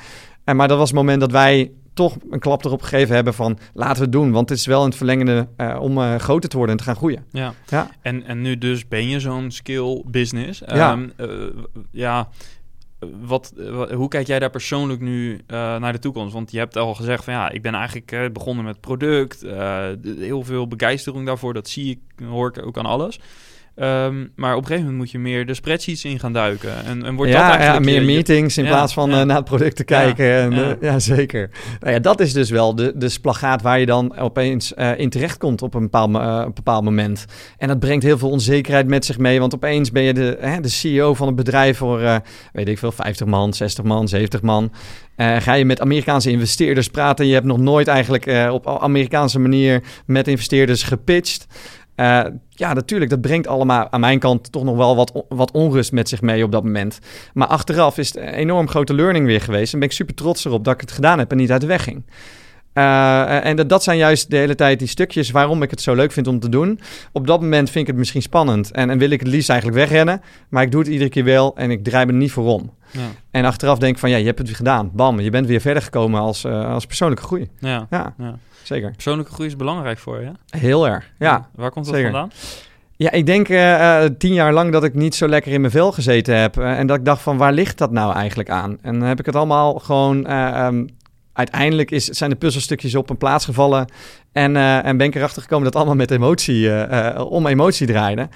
En, maar dat was het moment dat wij toch een klap erop gegeven hebben van laten we het doen. Want het is wel het verlengende uh, om uh, groter te worden en te gaan groeien. Ja, ja. En, en nu dus ben je zo'n skill business. Ja. Um, uh, ja. Wat, hoe kijk jij daar persoonlijk nu naar de toekomst? Want je hebt al gezegd van ja, ik ben eigenlijk begonnen met product. heel veel begeistering daarvoor, dat zie ik, hoor ik ook aan alles. Um, maar op een gegeven moment moet je meer de spreadsheets in gaan duiken. En, en wordt ja, dat eigenlijk... Ja, meer je, meetings in ja, plaats van ja. uh, naar het product te kijken. Ja, en, uh, ja. zeker. Nou ja, dat is dus wel de, de splagaat waar je dan opeens uh, in terecht komt op een bepaald, een bepaald moment. En dat brengt heel veel onzekerheid met zich mee. Want opeens ben je de, de CEO van een bedrijf voor, weet ik veel, 50 man, 60 man, 70 man. Uh, ga je met Amerikaanse investeerders praten. Je hebt nog nooit eigenlijk uh, op Amerikaanse manier met investeerders gepitcht. Uh, ja, natuurlijk, dat brengt allemaal aan mijn kant toch nog wel wat, wat onrust met zich mee op dat moment. Maar achteraf is het een enorm grote learning weer geweest. En ben ik super trots erop dat ik het gedaan heb en niet uit de weg ging. Uh, en dat, dat zijn juist de hele tijd die stukjes waarom ik het zo leuk vind om te doen. Op dat moment vind ik het misschien spannend en, en wil ik het liefst eigenlijk wegrennen. Maar ik doe het iedere keer wel en ik draai me er niet voor om. Ja. En achteraf denk ik van ja, je hebt het weer gedaan. Bam, je bent weer verder gekomen als, uh, als persoonlijke groei. Ja, ja. ja. zeker. Persoonlijke groei is belangrijk voor je. Heel erg, ja. Waar komt dat zeker. vandaan? Ja, ik denk uh, tien jaar lang dat ik niet zo lekker in mijn vel gezeten heb. Uh, en dat ik dacht van, waar ligt dat nou eigenlijk aan? En dan heb ik het allemaal gewoon... Uh, um, uiteindelijk is, zijn de puzzelstukjes op een plaats gevallen. En, en ben ik erachter gekomen dat allemaal met emotie, om emotie draaide.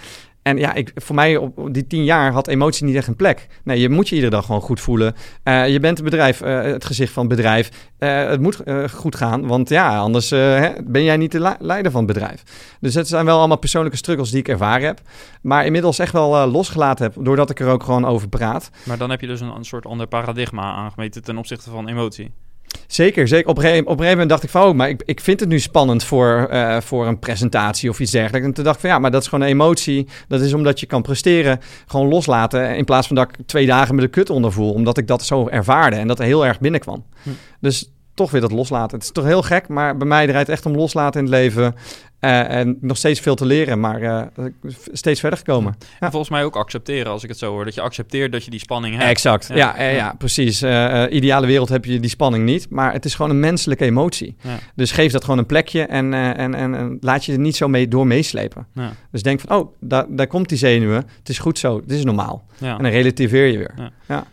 En ja, ik, voor mij op die tien jaar had emotie niet echt een plek. Nee, je moet je iedere dag gewoon goed voelen. Je bent het bedrijf, het gezicht van het bedrijf. Het moet goed gaan, want ja, anders hè, ben jij niet de leider van het bedrijf. Dus het zijn wel allemaal persoonlijke struggles die ik ervaren heb. Maar inmiddels echt wel losgelaten heb, doordat ik er ook gewoon over praat. Maar dan heb je dus een, een soort ander paradigma aangemeten ten opzichte van emotie. Zeker, zeker. Op een, gegeven, op een gegeven moment dacht ik van, oh, maar ik, ik vind het nu spannend voor, uh, voor een presentatie of iets dergelijks. En toen dacht ik van, ja, maar dat is gewoon een emotie. Dat is omdat je kan presteren, gewoon loslaten. In plaats van dat ik twee dagen met de kut ondervoel, omdat ik dat zo ervaarde en dat er heel erg binnenkwam. Hm. Dus toch weer dat loslaten. Het is toch heel gek, maar bij mij draait het echt om loslaten in het leven. Uh, en nog steeds veel te leren, maar uh, steeds verder gekomen. Ja. En volgens mij ook accepteren, als ik het zo hoor. Dat je accepteert dat je die spanning hebt. Exact, ja, ja, ja, ja precies. Uh, ideale wereld heb je die spanning niet, maar het is gewoon een menselijke emotie. Dus geef dat gewoon een plekje en, en, en, en, laat je er niet zo mee door meeslepen. Dus denk van, oh, daar, daar komt die zenuwen. Het is goed zo, dit is normaal. En dan relativeer je weer. ja.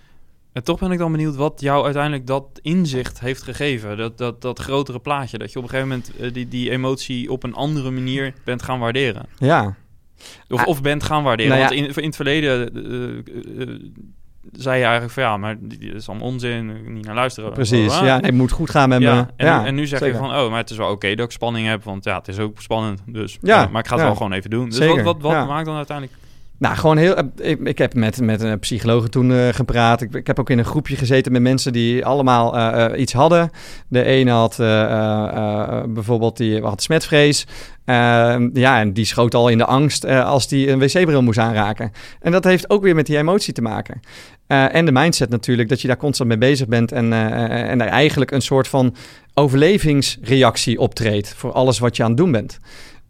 En toch ben ik dan benieuwd wat jou uiteindelijk dat inzicht heeft gegeven. Dat, dat, dat grotere plaatje. Dat je op een gegeven moment uh, die, die emotie op een andere manier bent gaan waarderen. Ja. Of, of bent gaan waarderen. Nou ja. Want in, in het verleden uh, uh, zei je eigenlijk van ja, maar dit is allemaal onzin, niet naar luisteren. Precies, ja, het moet goed gaan met ja, me. En, ja, nu, en nu zeg je van, oh, maar het is wel oké dat nou, gewoon heel. Ik, ik heb met, met een psycholoog toen uh, gepraat. Ik, ik, heb ook in een groepje gezeten met mensen die allemaal uh, iets hadden. De ene had bijvoorbeeld die had smetvrees. Ehm, ja, en die schoot al in de angst als die een wc-bril moest aanraken. En dat heeft ook weer met die emotie te maken. en de mindset natuurlijk, dat je daar constant mee bezig bent en, en er eigenlijk een soort van overlevingsreactie optreedt voor alles wat je aan het doen bent.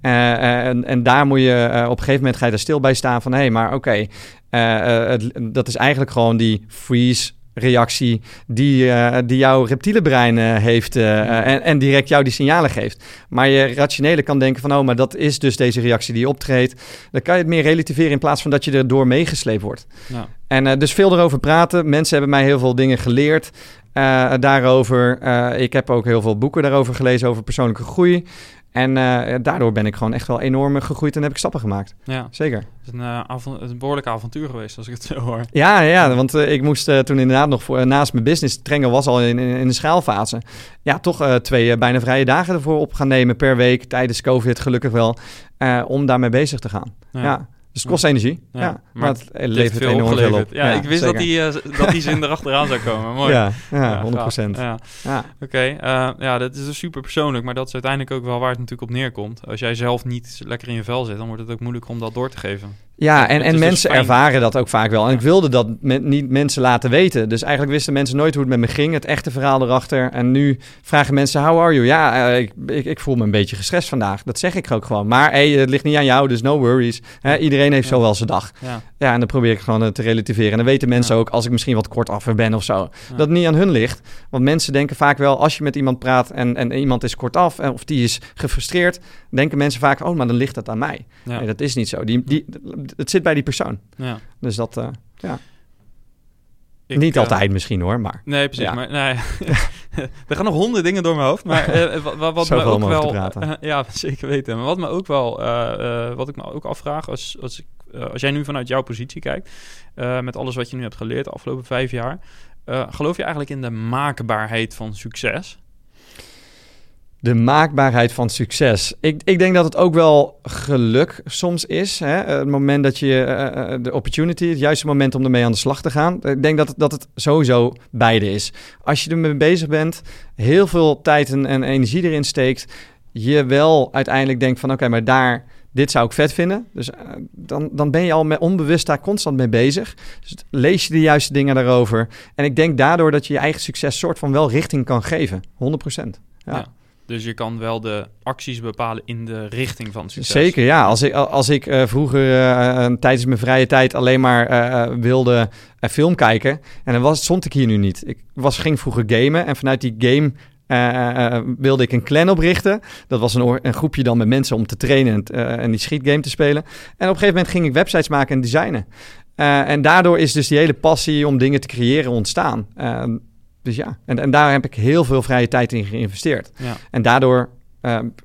Uh, en, en, daar moet je uh, op een gegeven moment ga je er stil bij staan van hé, hey, maar oké, okay, dat is eigenlijk gewoon die freeze reactie die, die jouw reptiele brein heeft en, en, direct jou die signalen geeft. Maar je rationele kan denken van, oh, maar dat is dus deze reactie die optreedt. Dan kan je het meer relativeren in plaats van dat je er door meegesleept wordt. Ja. En dus veel erover praten. Mensen hebben mij heel veel dingen geleerd. daarover. ik heb ook heel veel boeken daarover gelezen over persoonlijke groei. En uh, daardoor ben ik gewoon echt wel enorm gegroeid en heb ik stappen gemaakt. Ja. Zeker. Het is een, uh, een behoorlijk avontuur geweest, als ik het zo hoor. Ja, ja want uh, ik moest toen inderdaad nog voor, naast mijn business, Trengel was al in, in, in de schaalfase. Ja, toch twee bijna vrije dagen ervoor op gaan nemen per week tijdens COVID, gelukkig wel, om daarmee bezig te gaan. ja. ja. Dus het kost energie. Ja, maar, het, levert veel enorm veel op. Ja, ik wist dat die, uh, dat die zin erachteraan zou komen. Mooi. Ja, ja, 100 procent. Ja. ja. Oké, okay, uh, ja, dat is dus super persoonlijk, maar dat is uiteindelijk ook wel waar het natuurlijk op neerkomt. Als jij zelf niet lekker in je vel zit, dan wordt het ook moeilijk om dat door te geven. Ja, en, en dus mensen ervaren dat ook vaak wel. En ik wilde dat met, niet mensen laten weten. Dus eigenlijk wisten mensen nooit hoe het met me ging. Het echte verhaal erachter. En nu vragen mensen, how are you? Ja, uh, ik, ik, ik, voel me een beetje gestrest vandaag. Dat zeg ik ook gewoon. Maar hey, het ligt niet aan jou, dus no worries. Hè, iedereen heeft zo wel zijn dag. Ja. Ja, en dan probeer ik gewoon te relativeren. En dan weten mensen ook, als ik misschien wat kort af ben of zo, dat het niet aan hun ligt. Want mensen denken vaak wel, als je met iemand praat en, en iemand is kortaf... of die is gefrustreerd, denken mensen vaak, oh, maar dan ligt het aan mij. Nee, dat is niet zo. Die, die, het zit bij die persoon. Ja. Dus dat, uh, ja. Ik, Niet uh, altijd misschien hoor, maar... Nee, precies. Maar, nee. er gaan nog honderd dingen door mijn hoofd. Maar uh, wat, wat me ook wel... ja, zeker weten. Maar wat me ook wel... wat ik me ook afvraag, als, als, ik, als jij nu vanuit jouw positie kijkt... met alles wat je nu hebt geleerd de afgelopen vijf jaar... geloof je eigenlijk in de maakbaarheid van succes? de maakbaarheid van succes. Ik, ik denk dat het ook wel geluk soms is. Hè? Het moment dat je de opportunity, het juiste moment om ermee aan de slag te gaan. Ik denk dat, dat het sowieso beide is. Als je ermee bezig bent, heel veel tijd en energie erin steekt, je wel uiteindelijk denkt van oké, maar daar, dit zou ik vet vinden. Dus uh, dan, dan ben je al met onbewust daar constant mee bezig. Dus lees je de juiste dingen daarover. En ik denk daardoor dat je je eigen succes soort van wel richting kan geven. 100%. ja. ja. Dus je kan wel de acties bepalen in de richting van succes. Zeker, ja. Als ik, als ik uh, vroeger uh, tijdens mijn vrije tijd alleen maar uh, wilde film kijken... en dan was, stond ik hier nu niet. Ik was, ging vroeger gamen en vanuit die game... wilde ik een clan oprichten. Dat was een, een, groepje dan met mensen om te trainen en, en die schietgame te spelen. En op een gegeven moment ging ik websites maken en designen. en daardoor is dus die hele passie om dingen te creëren ontstaan. Dus ja, en, en daar heb ik heel veel vrije tijd in geïnvesteerd. Ja. En daardoor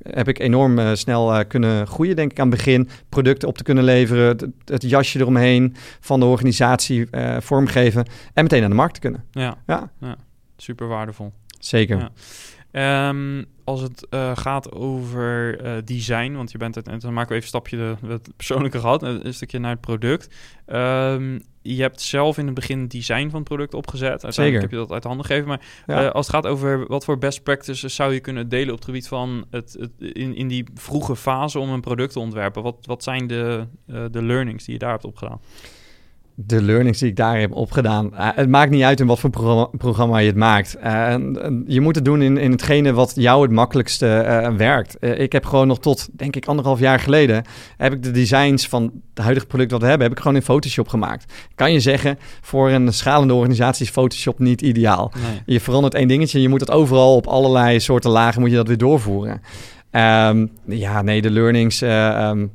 heb ik enorm snel kunnen groeien, denk ik, aan het begin. Producten op te kunnen leveren, het, het jasje eromheen van de organisatie vormgeven en meteen aan de markt te kunnen. Ja, ja. ja. super waardevol. Zeker. Ja. Um, als het uh, gaat over uh, design, want je bent het, en dan maken we even een stapje de, het persoonlijke gehad, een stukje naar het product. Um, je hebt zelf in het begin het design van het product opgezet. Uiteindelijk Zeker. heb je dat uit de handen gegeven. Maar Ja. eh, als het gaat over wat voor best practices zou je kunnen delen op het gebied van het, het in, in die vroege fase om een product te ontwerpen. Wat, wat zijn de, eh, de learnings die je daar hebt opgedaan? De learnings die ik daar heb opgedaan. eh, het maakt niet uit in wat voor programma, programma je het maakt. En je moet het doen in, in hetgene wat jou het makkelijkste eh, werkt. Ik heb gewoon nog tot, denk ik, anderhalf jaar geleden... heb ik de designs van het huidige product wat we hebben... heb ik gewoon in Photoshop gemaakt. Kan je zeggen, voor een schalende organisatie is Photoshop niet ideaal. Nee. Je verandert één dingetje en je moet het overal op allerlei soorten lagen... moet je dat weer doorvoeren. Ehm, ja, nee, de learnings... eh, ehm,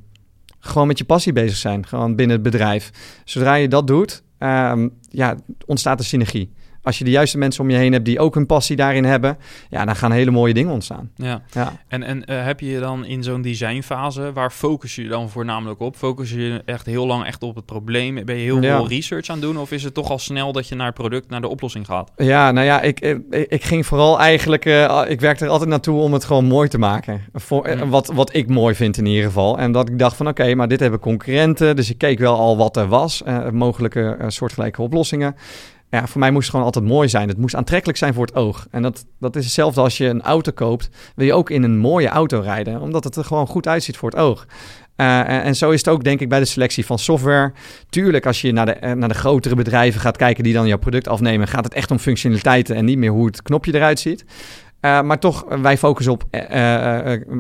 gewoon met je passie bezig zijn, gewoon binnen het bedrijf. Zodra je dat doet, ehm, ja, ontstaat er synergie. Als je de juiste mensen om je heen hebt die ook hun passie daarin hebben, ja, dan gaan hele mooie dingen ontstaan. Ja. Ja. En, en eh, heb je dan in zo'n designfase, waar focus je dan voornamelijk op? Focus je je echt heel lang echt op het probleem? Ben je heel Ja. veel research aan het doen? Of is het toch al snel dat je naar het product, naar de oplossing gaat? Ja, nou ja, ik, ik, ik ging vooral eigenlijk... eh, ik werkte er altijd naartoe om het gewoon mooi te maken. Voor, eh, Mm. wat, wat ik mooi vind in ieder geval. En dat ik dacht van, oké, maar dit hebben concurrenten. Dus ik keek wel al wat er was. eh, mogelijke eh, soortgelijke oplossingen. Ja, voor mij moest het gewoon altijd mooi zijn. Het moest aantrekkelijk zijn voor het oog. En dat, dat is hetzelfde als je een auto koopt. Wil je ook in een mooie auto rijden. Omdat het er gewoon goed uitziet voor het oog. Eh, en, zo is het ook, denk ik, bij de selectie van software. Tuurlijk, als je naar de, eh, naar de grotere bedrijven gaat kijken die dan jouw product afnemen, gaat het echt om functionaliteiten en niet meer hoe het knopje eruit ziet. Eh, maar toch, wij focussen op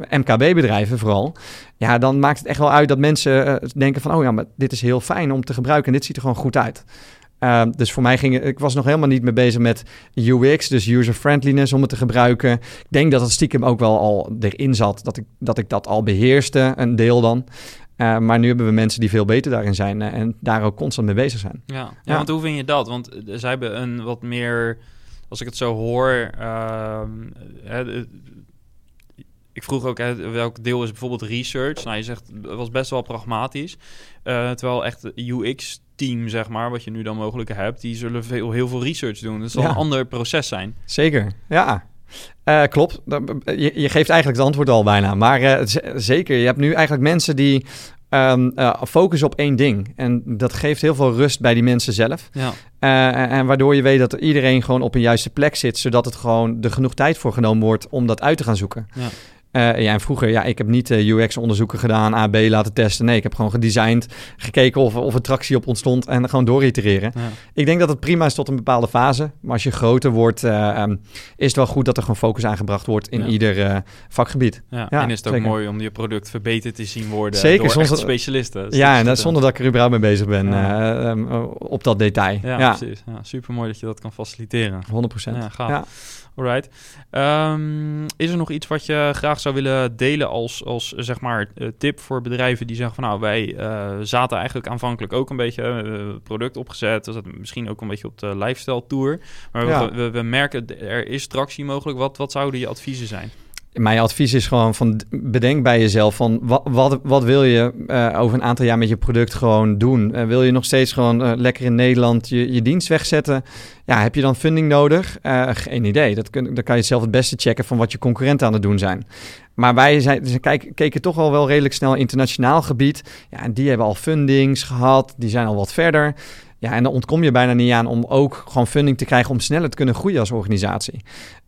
MKB-bedrijven vooral. Ja, dan maakt het echt wel uit dat mensen denken van... oh ja, maar dit is heel fijn om te gebruiken en dit ziet er gewoon goed uit. Eh, dus voor mij ging ik was nog helemaal niet mee bezig met UX, dus user friendliness om het te gebruiken. Ik denk dat het stiekem ook wel al erin zat, dat ik dat, ik dat al beheerste, een deel dan. Eh, maar nu hebben we mensen die veel beter daarin zijn eh, en daar ook constant mee bezig zijn. Ja. ja, Ja. want hoe vind je dat? Want eh, zij hebben een wat meer, als ik het zo hoor, ehm, eh, ik vroeg ook hè, welk deel is bijvoorbeeld research. Nou, je zegt het was best wel pragmatisch, Eh, terwijl echt UX team zeg maar, wat je nu dan mogelijk hebt, die zullen veel, heel veel research doen. Dat zal Ja. een ander proces zijn. Zeker, ja. Eh, klopt. Je, je geeft eigenlijk het antwoord al bijna. Maar eh, zeker, je hebt nu eigenlijk mensen die ehm, eh, focussen op één ding. En dat geeft heel veel rust bij die mensen zelf. Ja, en, en waardoor je weet dat iedereen gewoon op een juiste plek zit, zodat het gewoon er genoeg tijd voor genomen wordt om dat uit te gaan zoeken. Ja. Eh, ja, en vroeger, ja, ik heb niet eh, UX-onderzoeken gedaan, A, B laten testen. Nee, ik heb gewoon gedesigned, gekeken of, of er tractie op ontstond en gewoon dooritereren. ja. Ik denk dat het prima is tot een bepaalde fase. Maar als je groter wordt, eh, ehm, is het wel goed dat er gewoon focus aangebracht wordt in Ja. ieder vakgebied. Ja, en is het ook zeker. mooi om je product verbeterd te zien worden Zeker, door dat- specialisten. Dus ja, en dat zonder dat ik er überhaupt mee bezig ben eh, ehm, op dat detail. Ja, precies. Ja, super mooi dat je dat kan faciliteren. 100 procent. Ja, gaaf. Alright. Ehm, is er nog iets wat je graag zou willen delen als, als zeg maar eh, tip voor bedrijven die zeggen van nou wij eh, zaten eigenlijk aanvankelijk ook een beetje eh, product opgezet, we zaten misschien ook een beetje op de lifestyle tour, maar Ja. we, we, we merken er is tractie mogelijk. Wat, wat zouden je adviezen zijn? Mijn advies is gewoon van bedenk bij jezelf van wat, wat, wat wil je eh, over een aantal jaar met je product gewoon doen? Eh, wil je nog steeds gewoon eh, lekker in Nederland je, je dienst wegzetten? Ja, heb je dan funding nodig? Geen idee. Dat kun, dan kan je zelf het beste checken van wat je concurrenten aan het doen zijn. Maar wij zijn, kijk, keken toch al wel redelijk snel internationaal gebied. Ja, en die hebben al fundings gehad. Die zijn al wat verder. Ja, en dan ontkom je bijna niet aan om ook gewoon funding te krijgen om sneller te kunnen groeien als organisatie.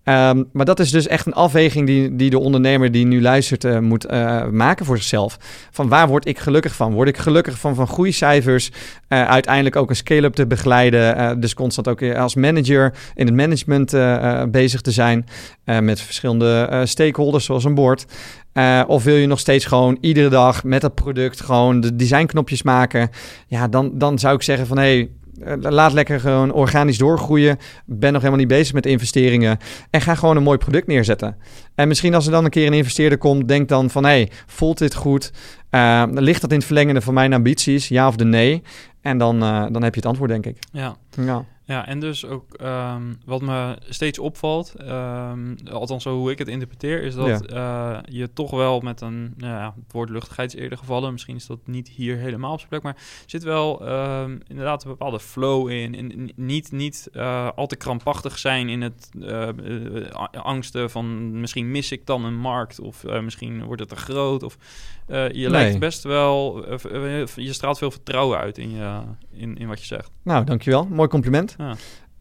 Ehm, maar dat is dus echt een afweging die, die de ondernemer die nu luistert eh, moet eh, maken voor zichzelf. Van waar word ik gelukkig van? Word ik gelukkig van van groeicijfers? eh, uiteindelijk ook een scale-up te begeleiden. dus constant ook als manager in het management bezig te zijn. met verschillende eh, stakeholders zoals een board. Of wil je nog steeds gewoon iedere dag met dat product gewoon de designknopjes maken? Ja, dan, dan zou ik zeggen van hé, hey, laat lekker gewoon organisch doorgroeien. Ben nog helemaal niet bezig met investeringen. En ga gewoon een mooi product neerzetten. En misschien als er dan een keer een investeerder komt, denk dan van hé, hey, voelt dit goed? Eh, ligt dat in het verlengende van mijn ambities? Ja of de nee? En dan, eh, dan heb je het antwoord, denk ik. Ja. Ja. Ja, en dus ook ehm, wat me steeds opvalt, ehm, althans zo hoe ik het interpreteer, is dat eh, je toch wel met een, nou ja, het woord luchtigheid is eerder gevallen, misschien is dat niet hier helemaal op zijn plek, maar zit wel ehm, inderdaad een bepaalde flow in. in niet niet uh, al te krampachtig zijn in het uh, angsten van misschien mis ik dan een markt of misschien wordt het te groot of je lijkt best wel, je straalt veel vertrouwen uit in, je, in, in wat je zegt. Nou, dankjewel. Mooi compliment. Ja.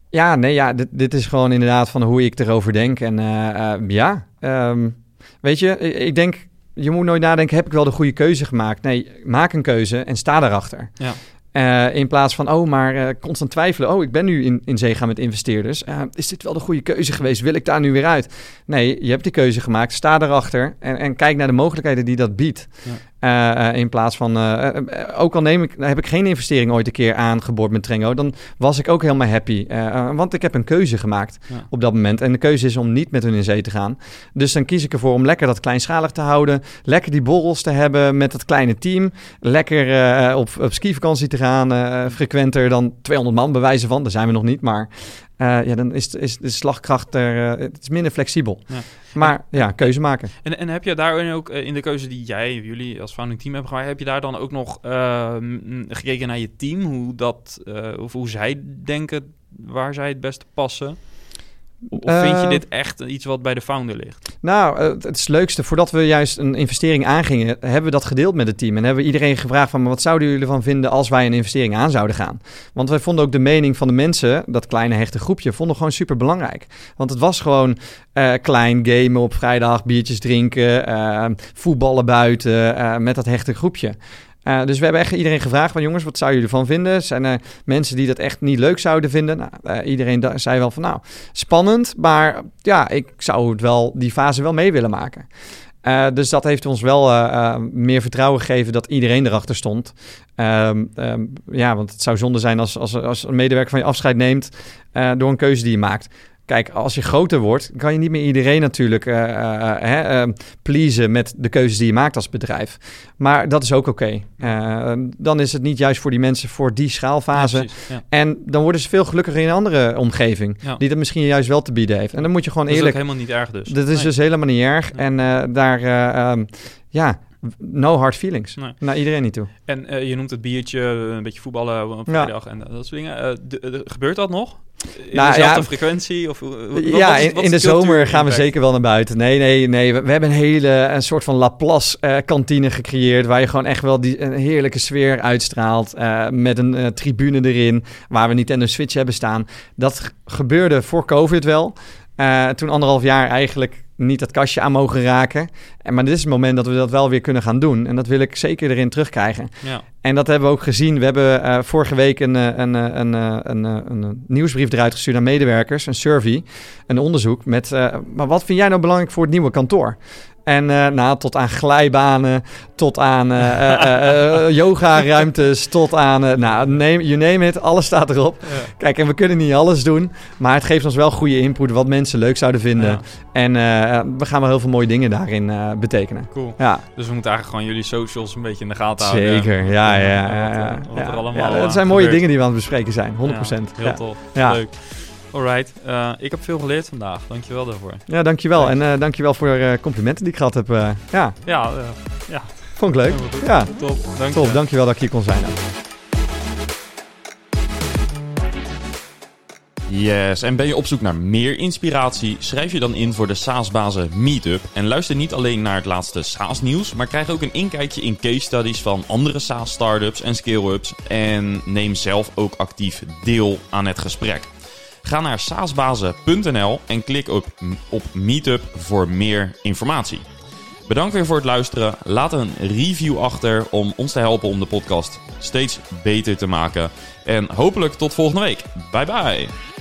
Ja, nee, ja, dit, dit is gewoon inderdaad van hoe ik erover denk. En uh, ja, um, weet je, ik denk, je moet nooit nadenken, heb ik wel de goede keuze gemaakt? Nee, maak een keuze en sta daarachter. Ja. Uh, in plaats van, oh, maar uh, constant twijfelen. Oh, ik ben nu in, in zee gaan met investeerders. Uh, is dit wel de goede keuze geweest? Wil ik daar nu weer uit? Nee, je hebt die keuze gemaakt. Sta erachter en, en kijk naar de mogelijkheden die dat biedt. Ja. Uh, in plaats van, uh, ook al neem ik, heb ik geen investering ooit een keer aangeboord met Trengo, dan was ik ook helemaal happy. want ik heb een keuze gemaakt op dat moment. En de keuze is om niet met hun in zee te gaan. Dus dan kies ik ervoor om lekker dat kleinschalig te houden. Lekker die borrels te hebben met dat kleine team. Lekker op, op skivakantie te gaan. frequenter dan 200 man bewijzen van. Daar zijn we nog niet, maar uh, ja, dan is, is de slagkracht er, uh, het is minder flexibel. Ja. Maar ja, keuze maken. En, en heb je daarin ook uh, in de keuze die jij, jullie als founding team hebben gemaakt, heb je daar dan ook nog ehm, gekeken naar je team? Hoe dat, of hoe zij denken waar zij het beste passen? Of vind je eh, dit echt iets wat bij de founder ligt? Nou, uh, het is leukste. Voordat we juist een investering aangingen, hebben we dat gedeeld met het team. En hebben we iedereen gevraagd van, wat zouden jullie ervan vinden als wij een investering aan zouden gaan? Want wij vonden ook de mening van de mensen, dat kleine hechte groepje, vonden gewoon super belangrijk. Want het was gewoon uh, klein gamen op vrijdag, biertjes drinken, voetballen buiten met dat hechte groepje. Uh, dus we hebben echt iedereen gevraagd van jongens, wat zouden jullie ervan vinden? Zijn er mensen die dat echt niet leuk zouden vinden? Nou, uh, iedereen zei wel van nou, spannend, maar ja, ik zou het wel, die fase wel mee willen maken. Dus dat heeft ons wel meer vertrouwen gegeven dat iedereen erachter stond. Um, ja, want het zou zonde zijn als, als, als een medewerker van je afscheid neemt door een keuze die je maakt. Kijk, als je groter wordt, kan je niet meer iedereen natuurlijk uh, pleasen met de keuzes die je maakt als bedrijf. Maar dat is ook oké. Okay. dan is het niet juist voor die mensen voor die schaalfase. Ja, En dan worden ze veel gelukkiger in een andere omgeving. Die dat misschien juist wel te bieden heeft. En dan moet je gewoon eerlijk... Dat is helemaal niet erg dus. Dat is dus helemaal niet erg. En daar... Um, ja, no hard feelings. Nee. Naar iedereen niet toe. En uh, je noemt het biertje, een beetje voetballen op vrijdag en dat soort dingen. Uh, de, gebeurt dat nog? In nou, dezelfde ja, frequentie? Of, ja, in, in de zomer gaan we zeker wel naar buiten. Nee, nee, nee. We, we hebben een hele een soort van Laplace uh, kantine gecreëerd... waar je gewoon echt wel die, een heerlijke sfeer uitstraalt... met een tribune erin, waar we niet in een Switch hebben staan. Dat gebeurde voor COVID wel. toen anderhalf jaar eigenlijk niet dat kastje aan mogen raken. En, maar dit is het moment dat we dat wel weer kunnen gaan doen. En dat wil ik zeker erin terugkrijgen. Ja. En dat hebben we ook gezien. We hebben uh, vorige week een, eh, een, eh, een, een, nieuwsbrief eruit gestuurd aan medewerkers. Een survey, een onderzoek met... Uh, maar wat vind jij nou belangrijk voor het nieuwe kantoor? En uh, nou, tot aan glijbanen, tot aan uh, yoga-ruimtes, tot aan, nou, name, you name it, alles staat erop. Ja. Kijk, en we kunnen niet alles doen, maar het geeft ons wel goede input wat mensen leuk zouden vinden. Ja. En we gaan wel heel veel mooie dingen daarin betekenen. Cool. Ja. Dus we moeten eigenlijk gewoon jullie socials een beetje in de gaten houden. Zeker, ja, ja, ja. Er allemaal, dat zijn mooie dingen die we aan het bespreken zijn, 100%. heel tof, leuk. Alright, uh, ik heb veel geleerd vandaag. Dankjewel daarvoor. Ja, dankjewel. En uh, dankjewel voor de uh, complimenten die ik gehad heb. Uh, ja, ja, ja. Vond ik leuk. Ja, top. Dank top. Dankjewel dat ik hier kon zijn. Yes, en ben je op zoek naar meer inspiratie? Schrijf je dan in voor de SaaS-bazen Meetup. En luister niet alleen naar het laatste SaaS-nieuws, maar krijg ook een inkijkje in case studies van andere SaaS-startups en scale-ups. En neem zelf ook actief deel aan het gesprek. Ga naar saasbazen.nl en klik op, op Meetup voor meer informatie. Bedankt weer voor het luisteren. Laat een review achter om ons te helpen om de podcast steeds beter te maken. En hopelijk tot volgende week. Bye bye.